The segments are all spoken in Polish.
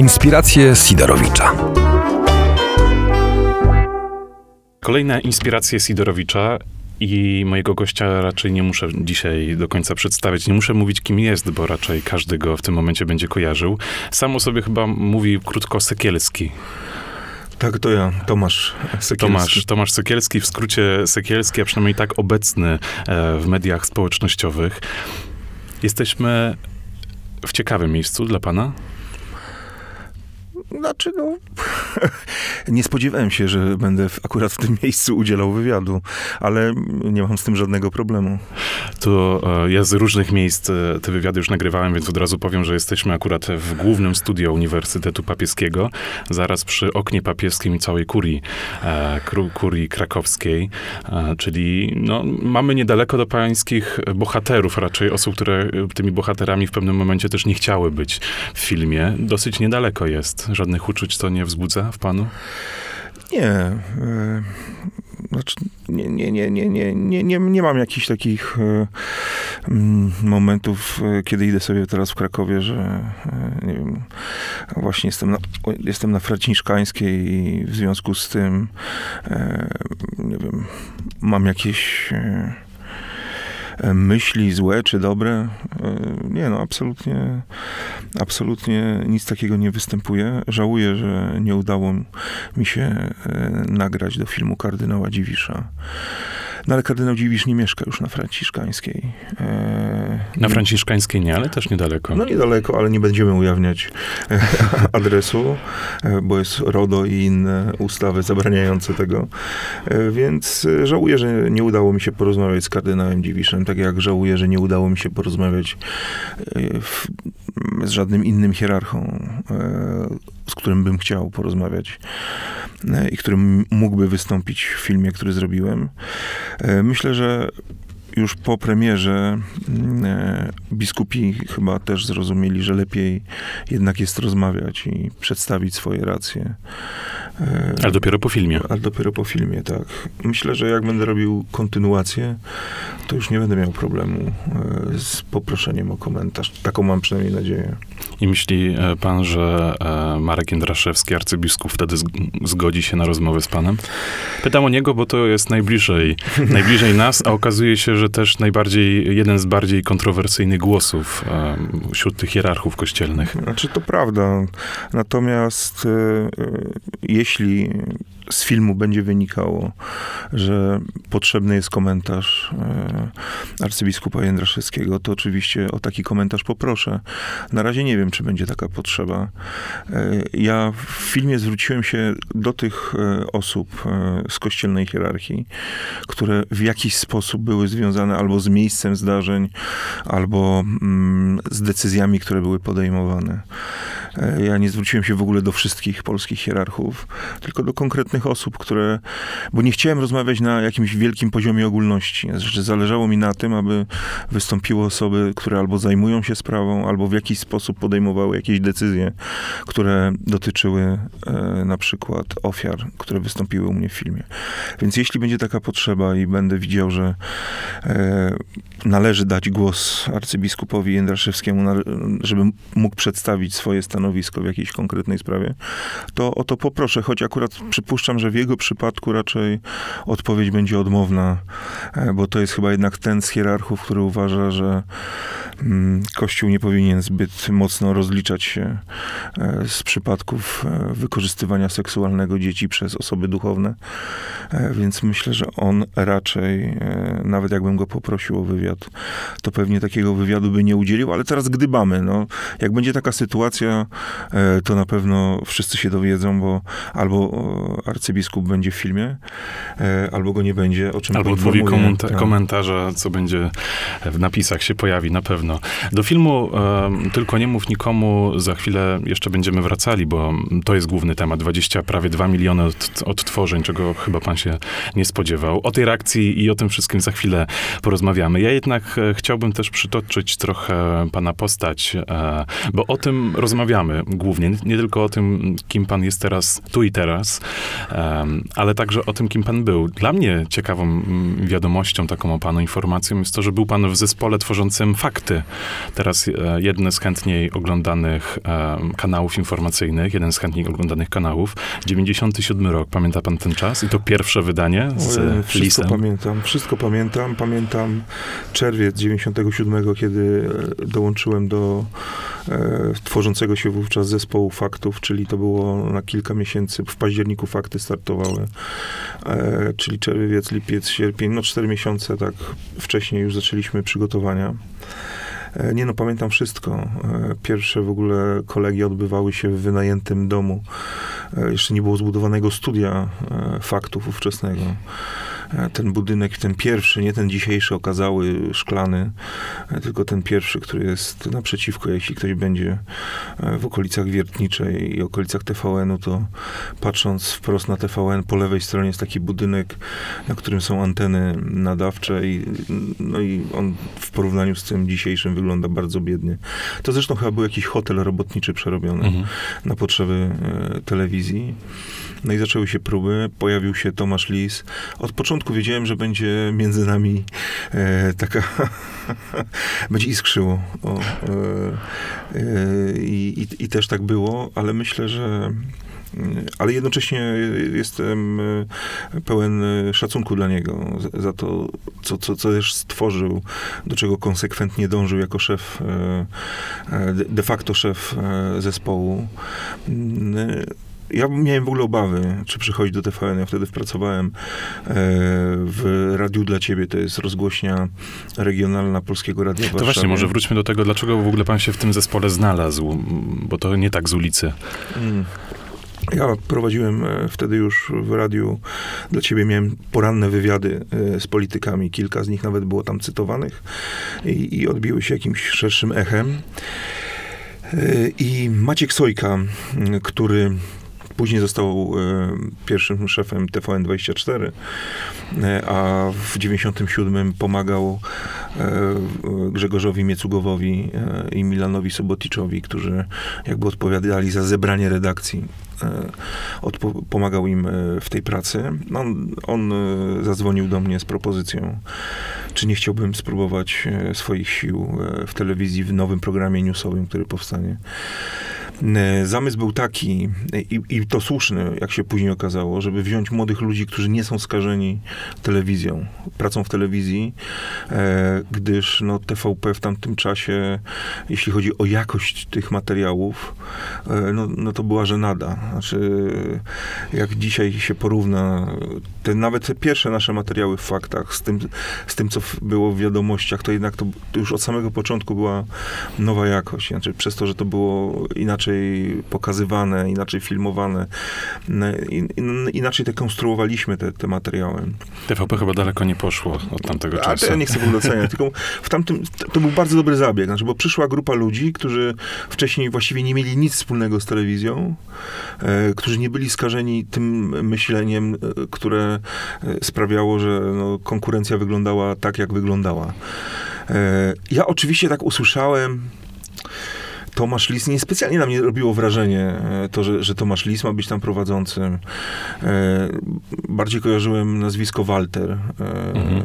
Inspiracje Sidorowicza. Kolejne inspiracje Sidorowicza i mojego gościa raczej nie muszę dzisiaj do końca przedstawiać. Nie muszę mówić, kim jest, bo raczej każdy go w tym momencie będzie kojarzył. Sam o sobie chyba mówi krótko Sekielski. Tak, to ja, Tomasz Sekielski. Tomasz, Tomasz Sekielski, w skrócie Sekielski, a przynajmniej tak obecny e, w mediach społecznościowych. Jesteśmy w ciekawym miejscu dla pana. Znaczy, no, nie spodziewałem się, że będę akurat w tym miejscu udzielał wywiadu, ale nie mam z tym żadnego problemu. To e, ja z różnych miejsc e, te wywiady już nagrywałem, więc od razu powiem, że jesteśmy akurat w głównym studio Uniwersytetu Papieskiego, zaraz przy oknie papieskim i całej kurii, e, kurii krakowskiej, czyli no, mamy niedaleko do pańskich bohaterów, raczej osób, które tymi bohaterami w pewnym momencie też nie chciały być w filmie. Dosyć niedaleko jest Żadnych uczuć to nie wzbudza w panu? Nie. E, znaczy, nie, nie, nie, nie, nie, nie, nie, nie mam jakichś takich e, mm, momentów, e, kiedy idę sobie teraz w Krakowie, że nie wiem, właśnie jestem na, jestem na Fraciszkańskiej i w związku z tym nie wiem, mam jakieś myśli złe czy dobre. E, nie, no absolutnie, absolutnie nic takiego nie występuje. Żałuję, że nie udało mi się e, nagrać do filmu kardynała Dziwisza. No ale kardynał Dziwisz nie mieszka już na Franciszkańskiej. E, na Franciszkańskiej nie, ale też niedaleko. No niedaleko, ale nie będziemy ujawniać e, adresu, e, bo jest RODO i inne ustawy zabraniające tego. Więc żałuję, że nie udało mi się porozmawiać z kardynałem Dziwiszem, tak jak żałuję, że nie udało mi się porozmawiać w, z żadnym innym hierarchą, z którym bym chciał porozmawiać i którym mógłby wystąpić w filmie, który zrobiłem. E, myślę, że już po premierze mm, e, biskupi chyba też zrozumieli, że lepiej jednak jest rozmawiać i przedstawić swoje racje. E, ale dopiero po filmie. Ale dopiero po filmie, tak. Myślę, że jak będę robił kontynuację, to już nie będę miał problemu z poproszeniem o komentarz. Taką mam przynajmniej nadzieję. I myśli pan, że Marek Jędraszewski, arcybiskup, wtedy zgodzi się na rozmowę z panem? Pytam o niego, bo to jest najbliżej, najbliżej nas, a okazuje się, że też najbardziej, jeden z bardziej kontrowersyjnych głosów wśród tych hierarchów kościelnych. Znaczy, to prawda. Natomiast e, jeśli z filmu będzie wynikało, że potrzebny jest komentarz e, arcybiskupa Jędraszewskiego, to oczywiście o taki komentarz poproszę. Na razie nie wiem, czy będzie taka potrzeba. E, ja w filmie zwróciłem się do tych e, osób z kościelnej hierarchii, które w jakiś sposób były związane albo z miejscem zdarzeń, albo mm, z decyzjami, które były podejmowane. E, ja nie zwróciłem się w ogóle do wszystkich polskich hierarchów, tylko do konkretnych osób, które. Bo nie chciałem rozmawiać na jakimś wielkim poziomie ogólności. Znaczy, zależało mi na tym, aby wystąpiły osoby, które albo zajmują się sprawą, albo w jakiś sposób podejmowały jakieś decyzje, które dotyczyły e, na przykład ofiar, które wystąpiły u mnie w filmie. Więc jeśli będzie taka potrzeba i będę widział, że e, należy dać głos arcybiskupowi Jędraszewskiemu, żeby mógł przedstawić swoje stanowisko, w jakiejś konkretnej sprawie, to o to poproszę, choć akurat przypuszczam, że w jego przypadku raczej odpowiedź będzie odmowna, e, bo to jest chyba jednak ten z hierarchów, który uważa, że mm, Kościół nie powinien zbyt mocno rozliczać się e, z przypadków e, wykorzystywania seksualnego dzieci przez osoby duchowne. Więc myślę, że on raczej, nawet jakbym go poprosił o wywiad, to pewnie takiego wywiadu by nie udzielił, ale teraz gdybamy. No, jak będzie taka sytuacja, E, to na pewno wszyscy się dowiedzą, bo albo arcybiskup będzie w filmie, e, albo go nie będzie, o czym Albo odmówi komenta- tak. komentarza, co będzie w napisach się pojawi, na pewno. Do filmu um, Tylko nie mów nikomu, za chwilę jeszcze będziemy wracali, bo to jest główny temat. 20, prawie 2 miliony od, odtworzeń, czego chyba pan się nie spodziewał. O tej reakcji i o tym wszystkim za chwilę porozmawiamy. Ja jednak e, chciałbym też przytoczyć trochę pana postać, bo o tym rozmawiamy głównie. Nie tylko o tym, kim pan jest teraz, tu i teraz, ale także o tym, kim pan był. Dla mnie ciekawą wiadomością, taką o panu informacją jest to, że był pan w zespole tworzącym fakty. Teraz e, jedne z chętniej oglądanych kanałów informacyjnych, jeden z chętniej oglądanych kanałów. 97 rok, pamięta pan ten czas? I to pierwsze wydanie z Wszystko lisem. pamiętam, wszystko pamiętam. Pamiętam czerwiec 97, kiedy e, dołączyłem do e, tworzącego się wówczas zespołu faktów, czyli to było na kilka miesięcy. W październiku fakty startowały, e, czyli czerwiec, lipiec, sierpień, no cztery miesiące, tak wcześniej już zaczęliśmy przygotowania. E, Nie no, pamiętam wszystko. E, Pierwsze w ogóle kolegia odbywały się w wynajętym domu. Jeszcze nie było zbudowanego studia faktów ówczesnego. Ten budynek, ten pierwszy, nie ten dzisiejszy okazały szklany, e, tylko ten pierwszy, który jest naprzeciwko, jeśli ktoś będzie e, w okolicach Wiertniczej i okolicach TVN-u, to patrząc wprost na TVN, po lewej stronie jest taki budynek, na którym są anteny nadawcze i, no i on w porównaniu z tym dzisiejszym wygląda bardzo biednie. To zresztą chyba był jakiś hotel robotniczy przerobiony Mhm. na potrzeby e, telewizji. No i zaczęły się próby, pojawił się Tomasz Lis. Od początku wiedziałem, że będzie między nami e, taka... będzie iskrzyło. O, e, e, i, i, też tak było, ale myślę, że ale jednocześnie jestem e, pełen e, szacunku dla niego za- to, co, co, co też stworzył, do czego konsekwentnie dążył jako szef, de- facto szef zespołu. Ja miałem w ogóle obawy, czy przychodzić do TVN. Ja wtedy pracowałem e, w Radiu dla Ciebie, to jest rozgłośnia regionalna Polskiego Radia To właśnie, może wróćmy do tego, dlaczego w ogóle pan się w tym zespole znalazł, bo to nie tak z ulicy. Mm. Ja prowadziłem e, wtedy już w radiu, dla ciebie miałem poranne wywiady e, z politykami, kilka z nich nawet było tam cytowanych i, i odbiły się jakimś szerszym echem. I Maciek Sojka, który później został e, pierwszym szefem TVN24, e, a w 97 pomagał e, Grzegorzowi Miecugowowi i Milanowi Soboticzowi, którzy jakby odpowiadali za zebranie redakcji. Odpo- pomagał im w tej pracy. On, on e, zadzwonił do mnie z propozycją, czy nie chciałbym spróbować swoich sił w telewizji w nowym programie newsowym, który powstanie. E, Zamysł był taki, i, i to słuszny, jak się później okazało, żeby wziąć młodych ludzi, którzy nie są skażeni telewizją, pracą w telewizji, e, gdyż no, TVP w tamtym czasie, jeśli chodzi o jakość tych materiałów, e, no, no to była żenada. Znaczy, jak dzisiaj się porówna te, nawet te pierwsze nasze materiały w faktach z tym, z tym co było w wiadomościach, to jednak to, to już od samego początku była nowa jakość. Znaczy, przez to, że to było inaczej pokazywane, inaczej filmowane, n- in, in, inaczej te konstruowaliśmy te, te materiały. TVP chyba daleko nie poszło od tamtego to czasu. ja nie chcę w ogóle oceniać, tylko w tamtym, to był bardzo dobry zabieg, znaczy, bo przyszła grupa ludzi, którzy wcześniej właściwie nie mieli nic wspólnego z telewizją, e, którzy nie byli skażeni tym myśleniem, e, które e, sprawiało, że no, konkurencja wyglądała tak, jak wyglądała. E, ja oczywiście tak usłyszałem, Tomasz Lis, niespecjalnie na mnie robiło wrażenie e, to, że, że Tomasz Lis ma być tam prowadzącym. E, bardziej kojarzyłem nazwisko Walter, e, Mhm.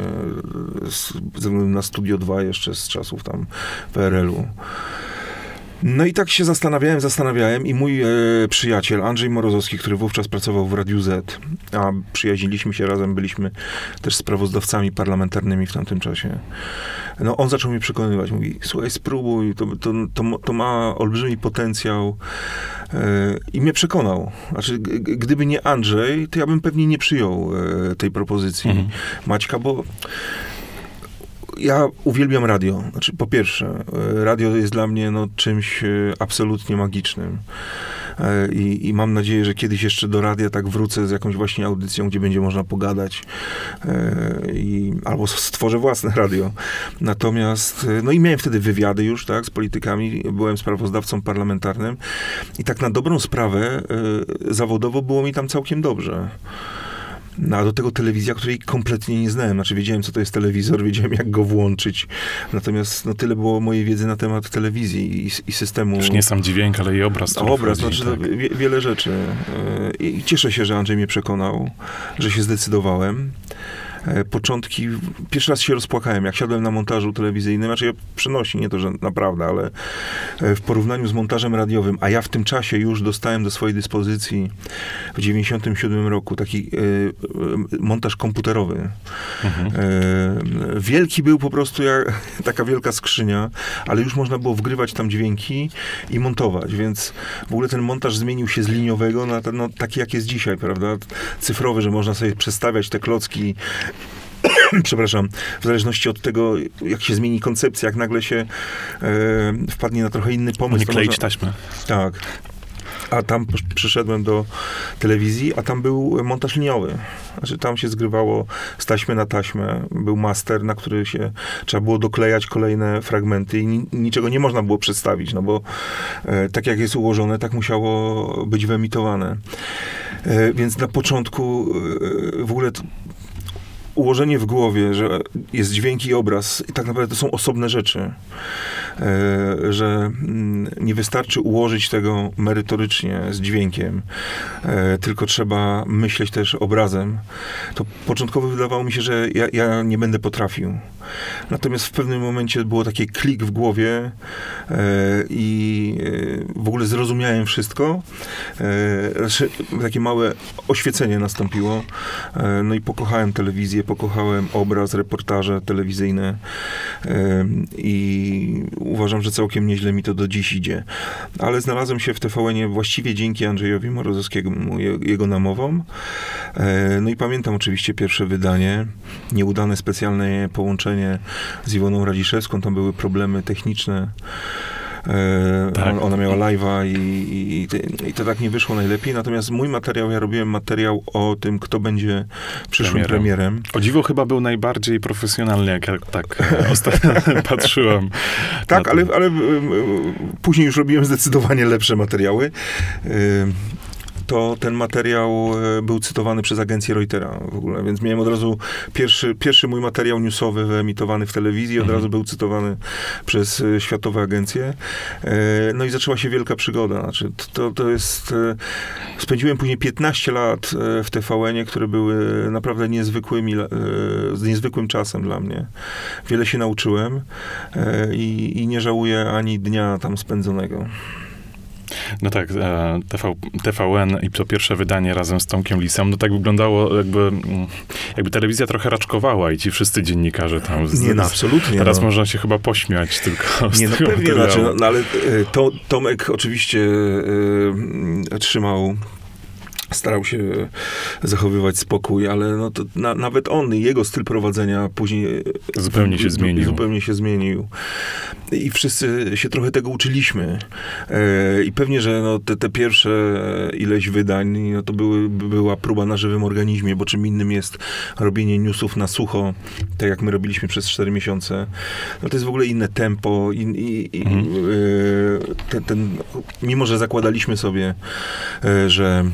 z, ze względu na Studio 2 jeszcze z czasów tam PRL-u. No i tak się zastanawiałem, zastanawiałem i mój e, przyjaciel Andrzej Morozowski, który wówczas pracował w Radiu Z, a przyjaźniliśmy się razem, byliśmy też sprawozdawcami parlamentarnymi w tamtym czasie. No on zaczął mnie przekonywać, mówi, słuchaj, spróbuj, to, to, to, to ma olbrzymi potencjał e, i mnie przekonał. Znaczy, gdyby nie Andrzej, to ja bym pewnie nie przyjął e, tej propozycji Mhm. Maćka, bo ja uwielbiam radio. Znaczy, po pierwsze, e, radio jest dla mnie no, czymś e, absolutnie magicznym. E, I, I mam nadzieję, że kiedyś jeszcze do radia tak wrócę z jakąś właśnie audycją, gdzie będzie można pogadać. I, albo stworzę własne radio. Natomiast, no i miałem wtedy wywiady już, tak, z politykami. Byłem sprawozdawcą parlamentarnym. I tak na dobrą sprawę, zawodowo było mi tam całkiem dobrze. No, a do tego telewizja, której kompletnie nie znałem. Znaczy wiedziałem, co to jest telewizor, wiedziałem, jak go włączyć. Natomiast no, tyle było mojej wiedzy na temat telewizji i, i systemu. Już nie sam dźwięk, ale i obraz. A obraz, wchodzi, znaczy tak. wie, wiele rzeczy. E, I cieszę się, że Andrzej mnie przekonał, że się zdecydowałem. E, Początki, pierwszy raz się rozpłakałem, jak siadłem na montażu telewizyjnym, znaczy ja przynosi, nie to, że naprawdę, ale e, w porównaniu z montażem radiowym, a ja w tym czasie już dostałem do swojej dyspozycji w 97 roku taki e, montaż komputerowy. Mhm. Wielki był po prostu jak taka wielka skrzynia, ale już można było wgrywać tam dźwięki i montować, więc w ogóle ten montaż zmienił się z liniowego na ten, no, taki, jak jest dzisiaj, prawda? Cyfrowy, że można sobie przestawiać te klocki przepraszam, w zależności od tego, jak się zmieni koncepcja, jak nagle się e, wpadnie na trochę inny pomysł. Nie kleić można- taśmy. tak. A tam przyszedłem do telewizji, a tam był montaż liniowy. Znaczy tam się zgrywało z taśmy na taśmę. Był master, na który się trzeba było doklejać kolejne fragmenty i ni- niczego nie można było przedstawić, no bo e, tak jak jest ułożone, tak musiało być wyemitowane. E, więc na początku e, w ogóle ułożenie w głowie, że jest dźwięk i obraz i tak naprawdę to są osobne rzeczy. E, że mm, nie wystarczy ułożyć tego merytorycznie z dźwiękiem, e, tylko trzeba myśleć też obrazem. To początkowo wydawało mi się, że ja, ja nie będę potrafił. Natomiast w pewnym momencie było takie klik w głowie e, i e, w ogóle zrozumiałem wszystko. E, znaczy, takie małe oświecenie nastąpiło. E, no i pokochałem telewizję, pokochałem obraz, reportaże telewizyjne i uważam, że całkiem nieźle mi to do dziś idzie. Ale znalazłem się w TVN-ie właściwie dzięki Andrzejowi Morozowskiemu, je- jego namowom. E, No i pamiętam oczywiście pierwsze wydanie, nieudane specjalne połączenie z Iwoną Radziszewską, tam były problemy techniczne. E, Tak. on- Ona miała live'a i, i, i, to tak nie wyszło najlepiej. Natomiast mój materiał, ja robiłem materiał o tym, kto będzie przyszłym Premierem. premierem. O dziwo chyba był najbardziej profesjonalny, jak ja tak e, ostatnio patrzyłem. Tak, ale, ale później już robiłem zdecydowanie lepsze materiały. To ten materiał y, był cytowany przez agencję Reutera w ogóle, więc miałem od razu pierwszy, pierwszy mój materiał newsowy wyemitowany w telewizji, od Mhm. razu był cytowany przez y, światowe agencje. Y, No i zaczęła się wielka przygoda. Znaczy, to, to jest... Spędziłem później 15 lat w TVN-ie, które były naprawdę niezwykłymi, z niezwykłym czasem dla mnie. Wiele się nauczyłem e, i, i nie żałuję ani dnia tam spędzonego. No tak, e, TV, TVN i to pierwsze wydanie razem z Tomkiem Lisem, no tak wyglądało jakby, mm, jakby telewizja trochę raczkowała i ci wszyscy dziennikarze tam. Z, Nie, no, absolutnie. Teraz no. można się chyba pośmiać tylko Nie, no pewnie, znaczy, no, no, ale e, to, Tomek oczywiście e, trzymał starał się zachowywać spokój, ale no na, nawet on, jego styl prowadzenia później e, Zupełnie się zmienił. Zupełnie się zmienił. I wszyscy się trochę tego uczyliśmy. E, I pewnie, że no, te, te pierwsze ileś wydań, no, to były, była próba na żywym organizmie, bo czym innym jest robienie newsów na sucho, tak jak my robiliśmy przez 4 miesiące. No to jest w ogóle inne tempo. I, i, i, Mhm. e, ten, ten, mimo, że zakładaliśmy sobie, e, że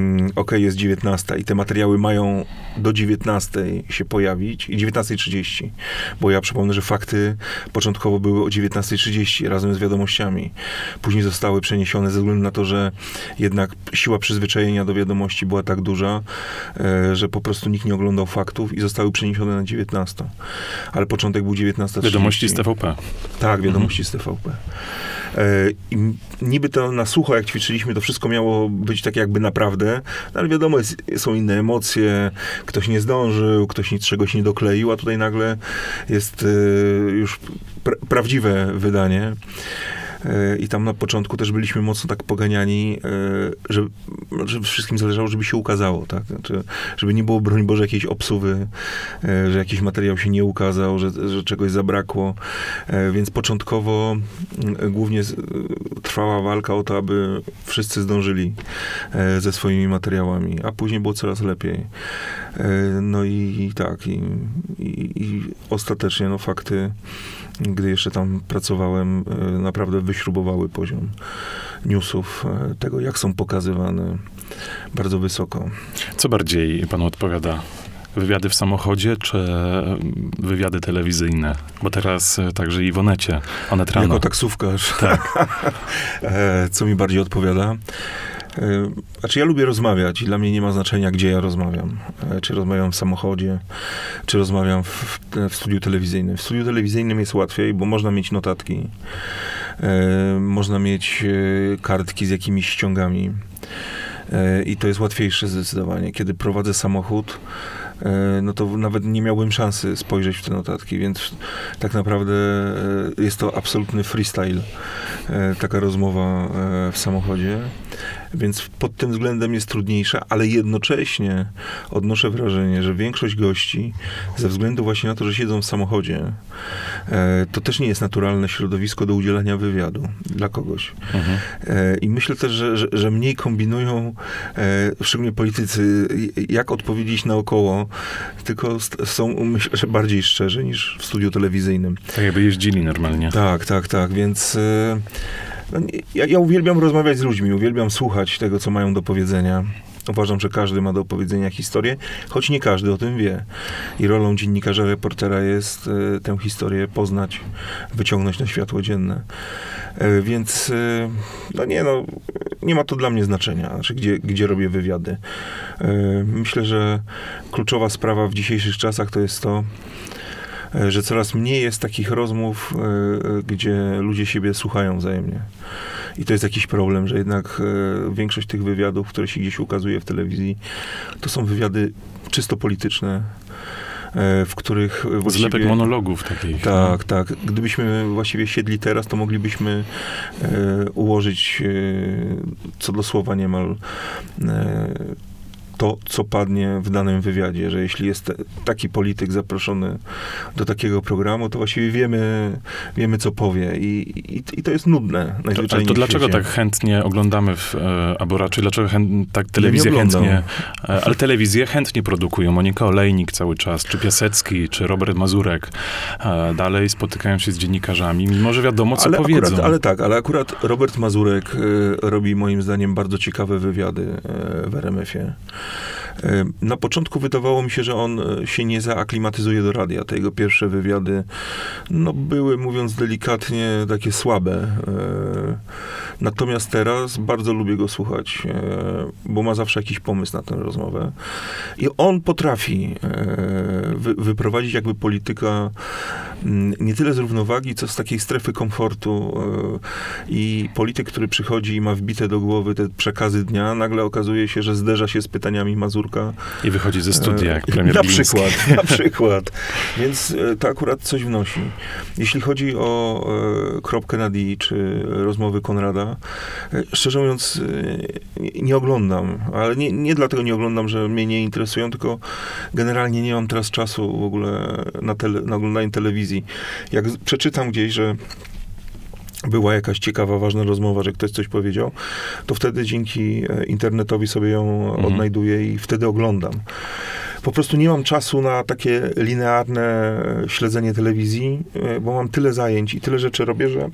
mm, okej, jest 19 i te materiały mają do 19 się pojawić i 19.30, bo ja przypomnę, że fakty początkowo były o 19.30 razem z wiadomościami. Później zostały przeniesione ze względu na to, że jednak siła przyzwyczajenia do wiadomości była tak duża, e, że po prostu nikt nie oglądał faktów i zostały przeniesione na 19. Ale początek był 19.30. Wiadomości z TVP. Tak, wiadomości z TVP. E, I niby to na sucho, jak ćwiczyliśmy, to wszystko miało być tak jakby naprawdę, no ale wiadomo, jest, są inne emocje, ktoś nie zdążył, ktoś nic czegoś nie dokleił, a tutaj nagle jest e, już pra- prawdziwe wydanie. E, I tam na początku też byliśmy mocno tak poganiani, e, że, że wszystkim zależało, żeby się ukazało, tak? Znaczy, żeby nie było, broń Boże, jakiejś obsuwy, e, że jakiś materiał się nie ukazał, że, że czegoś zabrakło. Więc początkowo mm, głównie trwała walka o to, aby wszyscy zdążyli ze swoimi materiałami, a później było coraz lepiej. No i, i tak, i, i, i ostatecznie no, fakty, gdy jeszcze tam pracowałem, e, naprawdę wyśrubowały poziom newsów, e, tego jak są pokazywane bardzo wysoko. Co bardziej panu odpowiada? Wywiady w samochodzie, czy wywiady telewizyjne? Bo teraz e, także i w Onecie, Onet rano. Jako taksówkarz. Tak. Co mi bardziej odpowiada? E, Znaczy ja lubię rozmawiać i dla mnie nie ma znaczenia, gdzie ja rozmawiam. E, Czy rozmawiam w samochodzie, czy rozmawiam w, w studiu telewizyjnym. W studiu telewizyjnym jest łatwiej, bo można mieć notatki, e, można mieć e, kartki z jakimiś ściągami. I to jest łatwiejsze zdecydowanie. Kiedy prowadzę samochód, no to nawet nie miałbym szansy spojrzeć w te notatki, więc tak naprawdę jest to absolutny freestyle, taka rozmowa w samochodzie. Więc pod tym względem jest trudniejsza, ale jednocześnie odnoszę wrażenie, że większość gości, ze względu właśnie na to, że siedzą w samochodzie, e, to też nie jest naturalne środowisko do udzielania wywiadu dla kogoś. Mhm. E, I myślę też, że, że, że mniej kombinują, e, szczególnie politycy, jak odpowiedzieć naokoło, tylko są, myślę, że bardziej szczerzy niż w studiu telewizyjnym. Tak jakby jeździli normalnie. Tak, tak, tak, więc no, ja, ja uwielbiam rozmawiać z ludźmi, uwielbiam słuchać tego, co mają do powiedzenia. Uważam, że każdy ma do opowiedzenia historię, choć nie każdy o tym wie. I rolą dziennikarza, reportera jest e, tę historię poznać, wyciągnąć na światło dzienne. E, więc, e, no nie no, nie ma to dla mnie znaczenia, znaczy gdzie, gdzie robię wywiady. Myślę, że kluczowa sprawa w dzisiejszych czasach to jest to, że coraz mniej jest takich rozmów, e, e, gdzie ludzie siebie słuchają wzajemnie. I to jest jakiś problem, że jednak e, większość tych wywiadów, które się gdzieś ukazuje w telewizji, to są wywiady czysto polityczne, e, w których właściwie... Zlepek monologów takich. Tak, tak. Gdybyśmy właściwie siedli teraz, to moglibyśmy e, ułożyć e, co do słowa niemal e, to, co padnie w danym wywiadzie, że jeśli jest taki polityk zaproszony do takiego programu, to właściwie wiemy, wiemy co powie i, i, i to jest nudne To, ale to dlaczego tak chętnie oglądamy, w, e, albo raczej dlaczego chęt, tak telewizję oglądam. chętnie, e, ale telewizję chętnie produkują. Monika Olejnik cały czas, czy Piasecki, czy Robert Mazurek. E, dalej spotykają się z dziennikarzami, mimo że wiadomo, co ale powiedzą. Akurat, ale tak, ale akurat Robert Mazurek robi moim zdaniem bardzo ciekawe wywiady w RMF-ie. Na początku wydawało mi się, że on e, się nie zaaklimatyzuje do radia. Te jego pierwsze wywiady no, były, mówiąc delikatnie, takie słabe. E, Natomiast teraz bardzo lubię go słuchać, e, bo ma zawsze jakiś pomysł na tę rozmowę. I on potrafi wy, wyprowadzić jakby polityka mm, nie tyle z równowagi, co z takiej strefy komfortu. e, I polityk, który przychodzi i ma wbite do głowy te przekazy dnia, nagle okazuje się, że zderza się z pytaniami Mazurka. I wychodzi ze studia, jak E, premier Na Gliński. przykład, na przykład. Więc e, to akurat coś wnosi. Jeśli chodzi o kropkę na D, czy rozmowy Konrada, szczerze mówiąc, nie, nie oglądam, ale nie, nie dlatego nie oglądam, że mnie nie interesują, tylko generalnie nie mam teraz czasu w ogóle na, tele, na oglądanie telewizji. Jak przeczytam gdzieś, że była jakaś ciekawa, ważna rozmowa, że ktoś coś powiedział, to wtedy dzięki e, internetowi sobie ją Mhm. odnajduję i wtedy oglądam. Po prostu nie mam czasu na takie linearne e, śledzenie telewizji, e, bo mam tyle zajęć i tyle rzeczy robię, że,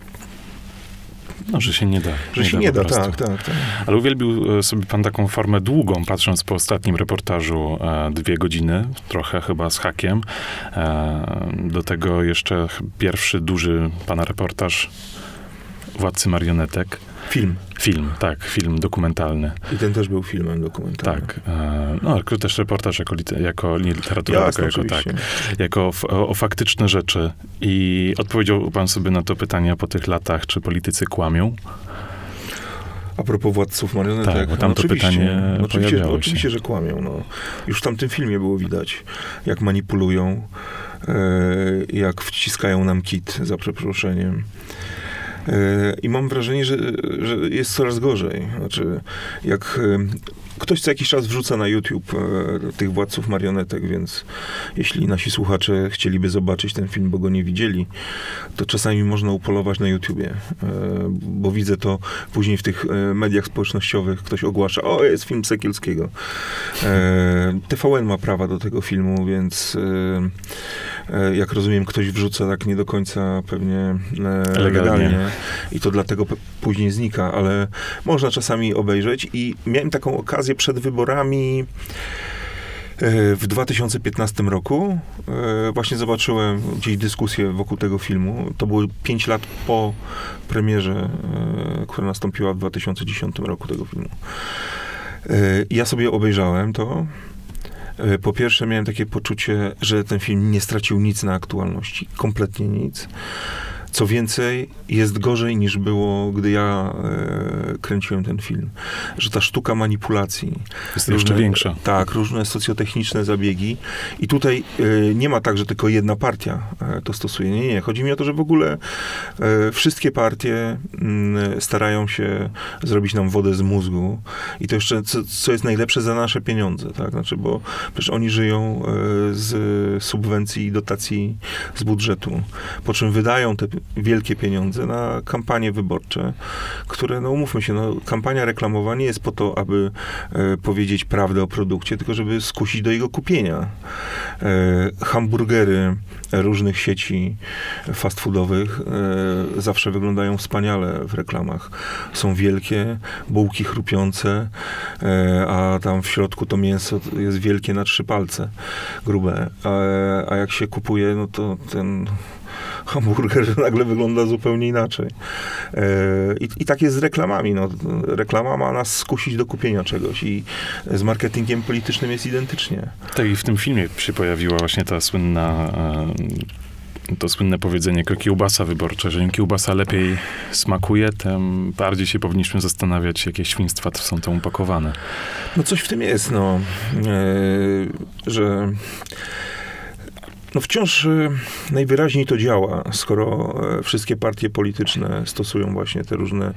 No, że się nie da. że się nie po da. prostu. Tak, tak, tak. Ale uwielbił e, sobie pan taką formę długą, patrząc po ostatnim reportażu, e, dwie godziny, trochę chyba z hakiem. E, do tego jeszcze pierwszy duży pana reportaż Władcy Marionetek. Film. Film, tak, film dokumentalny. I ten też był filmem dokumentalnym. Tak. E, no, ale też reportaż jako, jako nie literatura, Jasne, jako tak. oczywiście. Jako f- o, o faktyczne rzeczy. I odpowiedział pan sobie na to pytanie po tych latach, czy politycy kłamią? A propos władców marionetek. Tak, bo tam to oczywiście, pytanie oczywiście, pojawiało się. oczywiście, że kłamią. No. Już w tamtym filmie było widać, jak manipulują, e, jak wciskają nam kit, za przeproszeniem. E, I mam wrażenie, że, że jest coraz gorzej. Znaczy, jak e, ktoś co jakiś czas wrzuca na YouTube e, tych władców marionetek, więc jeśli nasi słuchacze chcieliby zobaczyć ten film, bo go nie widzieli, to czasami można upolować na YouTubie, bo widzę to później w tych mediach społecznościowych, ktoś ogłasza, o, jest film Sekielskiego. TVN ma prawa do tego filmu, więc, jak rozumiem, ktoś wrzuca tak nie do końca pewnie e, Legalnie. legalnie i to dlatego później znika, ale można czasami obejrzeć i miałem taką okazję przed wyborami e, w 2015 roku e, właśnie zobaczyłem gdzieś dyskusję wokół tego filmu. To było 5 lat po premierze, e, która nastąpiła w 2010 roku tego filmu. E, Ja sobie obejrzałem to. E, Po pierwsze, miałem takie poczucie, że ten film nie stracił nic na aktualności. Kompletnie nic. Co więcej, jest gorzej niż było, gdy ja e, kręciłem ten film. Że ta sztuka manipulacji. Jest jeszcze większa. Tak, różne socjotechniczne zabiegi. I tutaj e, nie ma tak, że tylko jedna partia e, to stosuje. Nie, nie. Chodzi mi o to, że w ogóle e, wszystkie partie mm, starają się zrobić nam wodę z mózgu. I to jeszcze, co, co jest najlepsze, za nasze pieniądze, tak? Znaczy, bo przecież oni żyją e, z subwencji i dotacji z budżetu. Po czym wydają te wielkie pieniądze na kampanie wyborcze, które, no umówmy się, no, kampania reklamowa nie jest po to, aby e, powiedzieć prawdę o produkcie, tylko żeby skusić do jego kupienia. E, hamburgery różnych sieci fast foodowych e, zawsze wyglądają wspaniale w reklamach. Są wielkie, bułki chrupiące, e, a tam w środku to mięso jest wielkie na trzy palce, grube. A, a jak się kupuje, no to ten hamburger nagle wygląda zupełnie inaczej. E, I, I tak jest z reklamami. No. Reklama ma nas skusić do kupienia czegoś i z marketingiem politycznym jest identycznie. Tak i w tym filmie się pojawiła właśnie ta słynna, e, to słynne powiedzenie kiełbasa wyborcza, że im kiełbasa lepiej smakuje, tym bardziej się powinniśmy zastanawiać, jakie świństwa są tam upakowane. No coś w tym jest, no, e, że no wciąż e, najwyraźniej to działa, skoro e, wszystkie partie polityczne stosują właśnie te różne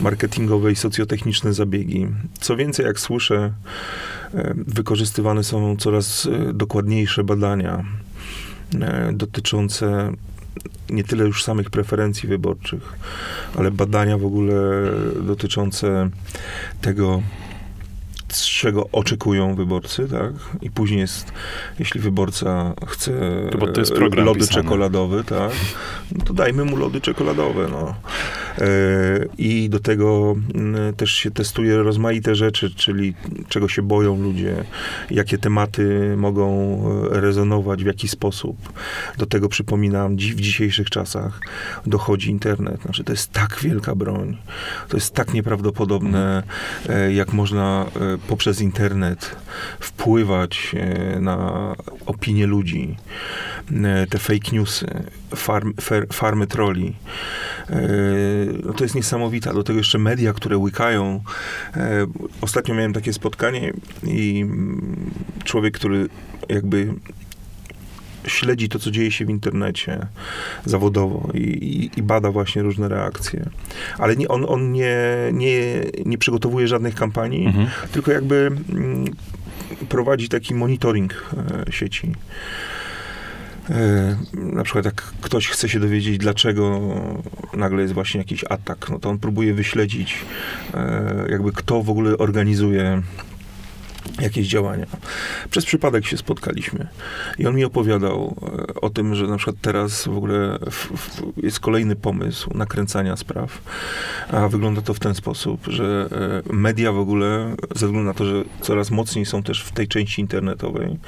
marketingowe i socjotechniczne zabiegi. Co więcej, jak słyszę, e, wykorzystywane są coraz e, dokładniejsze badania dotyczące nie tyle już samych preferencji wyborczych, ale badania w ogóle dotyczące tego, czego oczekują wyborcy, tak? I później jest, jeśli wyborca chce To to lody pisany. czekoladowe, tak? No to dajmy mu lody czekoladowe, no. E, I do tego mm, też się testuje rozmaite rzeczy, czyli czego się boją ludzie, jakie tematy mogą e, rezonować, w jaki sposób. Do tego przypominam, w dzisiejszych czasach dochodzi internet. Znaczy, to jest tak wielka broń, to jest tak nieprawdopodobne, e, jak można poprzez internet wpływać na opinię ludzi. Te fake newsy, farm, fer, farmy troli. E, No to jest niesamowite. Do tego jeszcze media, które łykają. E, Ostatnio miałem takie spotkanie i człowiek, który jakby śledzi to, co dzieje się w internecie zawodowo i, i, i bada właśnie różne reakcje. Ale nie, on, on nie, nie, nie przygotowuje żadnych kampanii, Mhm. tylko jakby mm, prowadzi taki monitoring e, sieci. E, na przykład jak ktoś chce się dowiedzieć, dlaczego nagle jest właśnie jakiś atak, no to on próbuje wyśledzić, e, jakby kto w ogóle organizuje jakieś działania. Przez przypadek się spotkaliśmy i on mi opowiadał e, o tym, że na przykład teraz w ogóle jest kolejny pomysł nakręcania spraw, a wygląda to w ten sposób, że media w ogóle, ze względu na to, że coraz mocniej są też w tej części internetowej,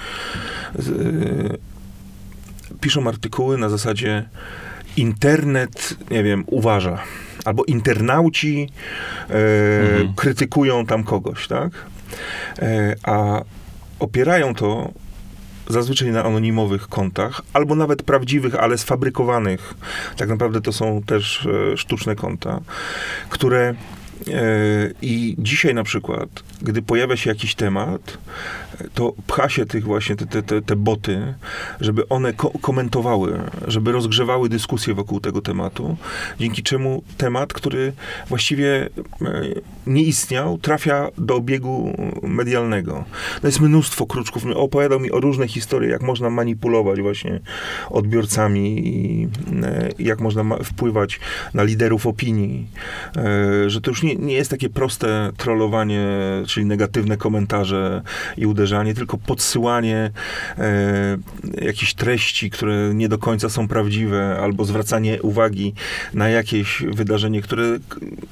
piszą artykuły na zasadzie internet, nie wiem, uważa. Albo internauci e, Mhm. krytykują tam kogoś, tak? E, a opierają to zazwyczaj na anonimowych kontach, albo nawet prawdziwych, ale sfabrykowanych. Tak naprawdę to są też e, sztuczne konta, które e, i dzisiaj na przykład, gdy pojawia się jakiś temat, to pcha się tych właśnie te, te, te, boty, żeby one ko- komentowały, żeby rozgrzewały dyskusję wokół tego tematu, dzięki czemu temat, który właściwie e, nie istniał, trafia do obiegu medialnego. No jest mnóstwo kruczków. Opowiadał mi o różne historie, jak można manipulować właśnie odbiorcami i e, jak można wpływać na liderów opinii, e, że to już nie, nie jest takie proste trollowanie, czyli negatywne komentarze i uderzanie, tylko podsyłanie e, jakichś treści, które nie do końca są prawdziwe, albo zwracanie uwagi na jakieś wydarzenie, które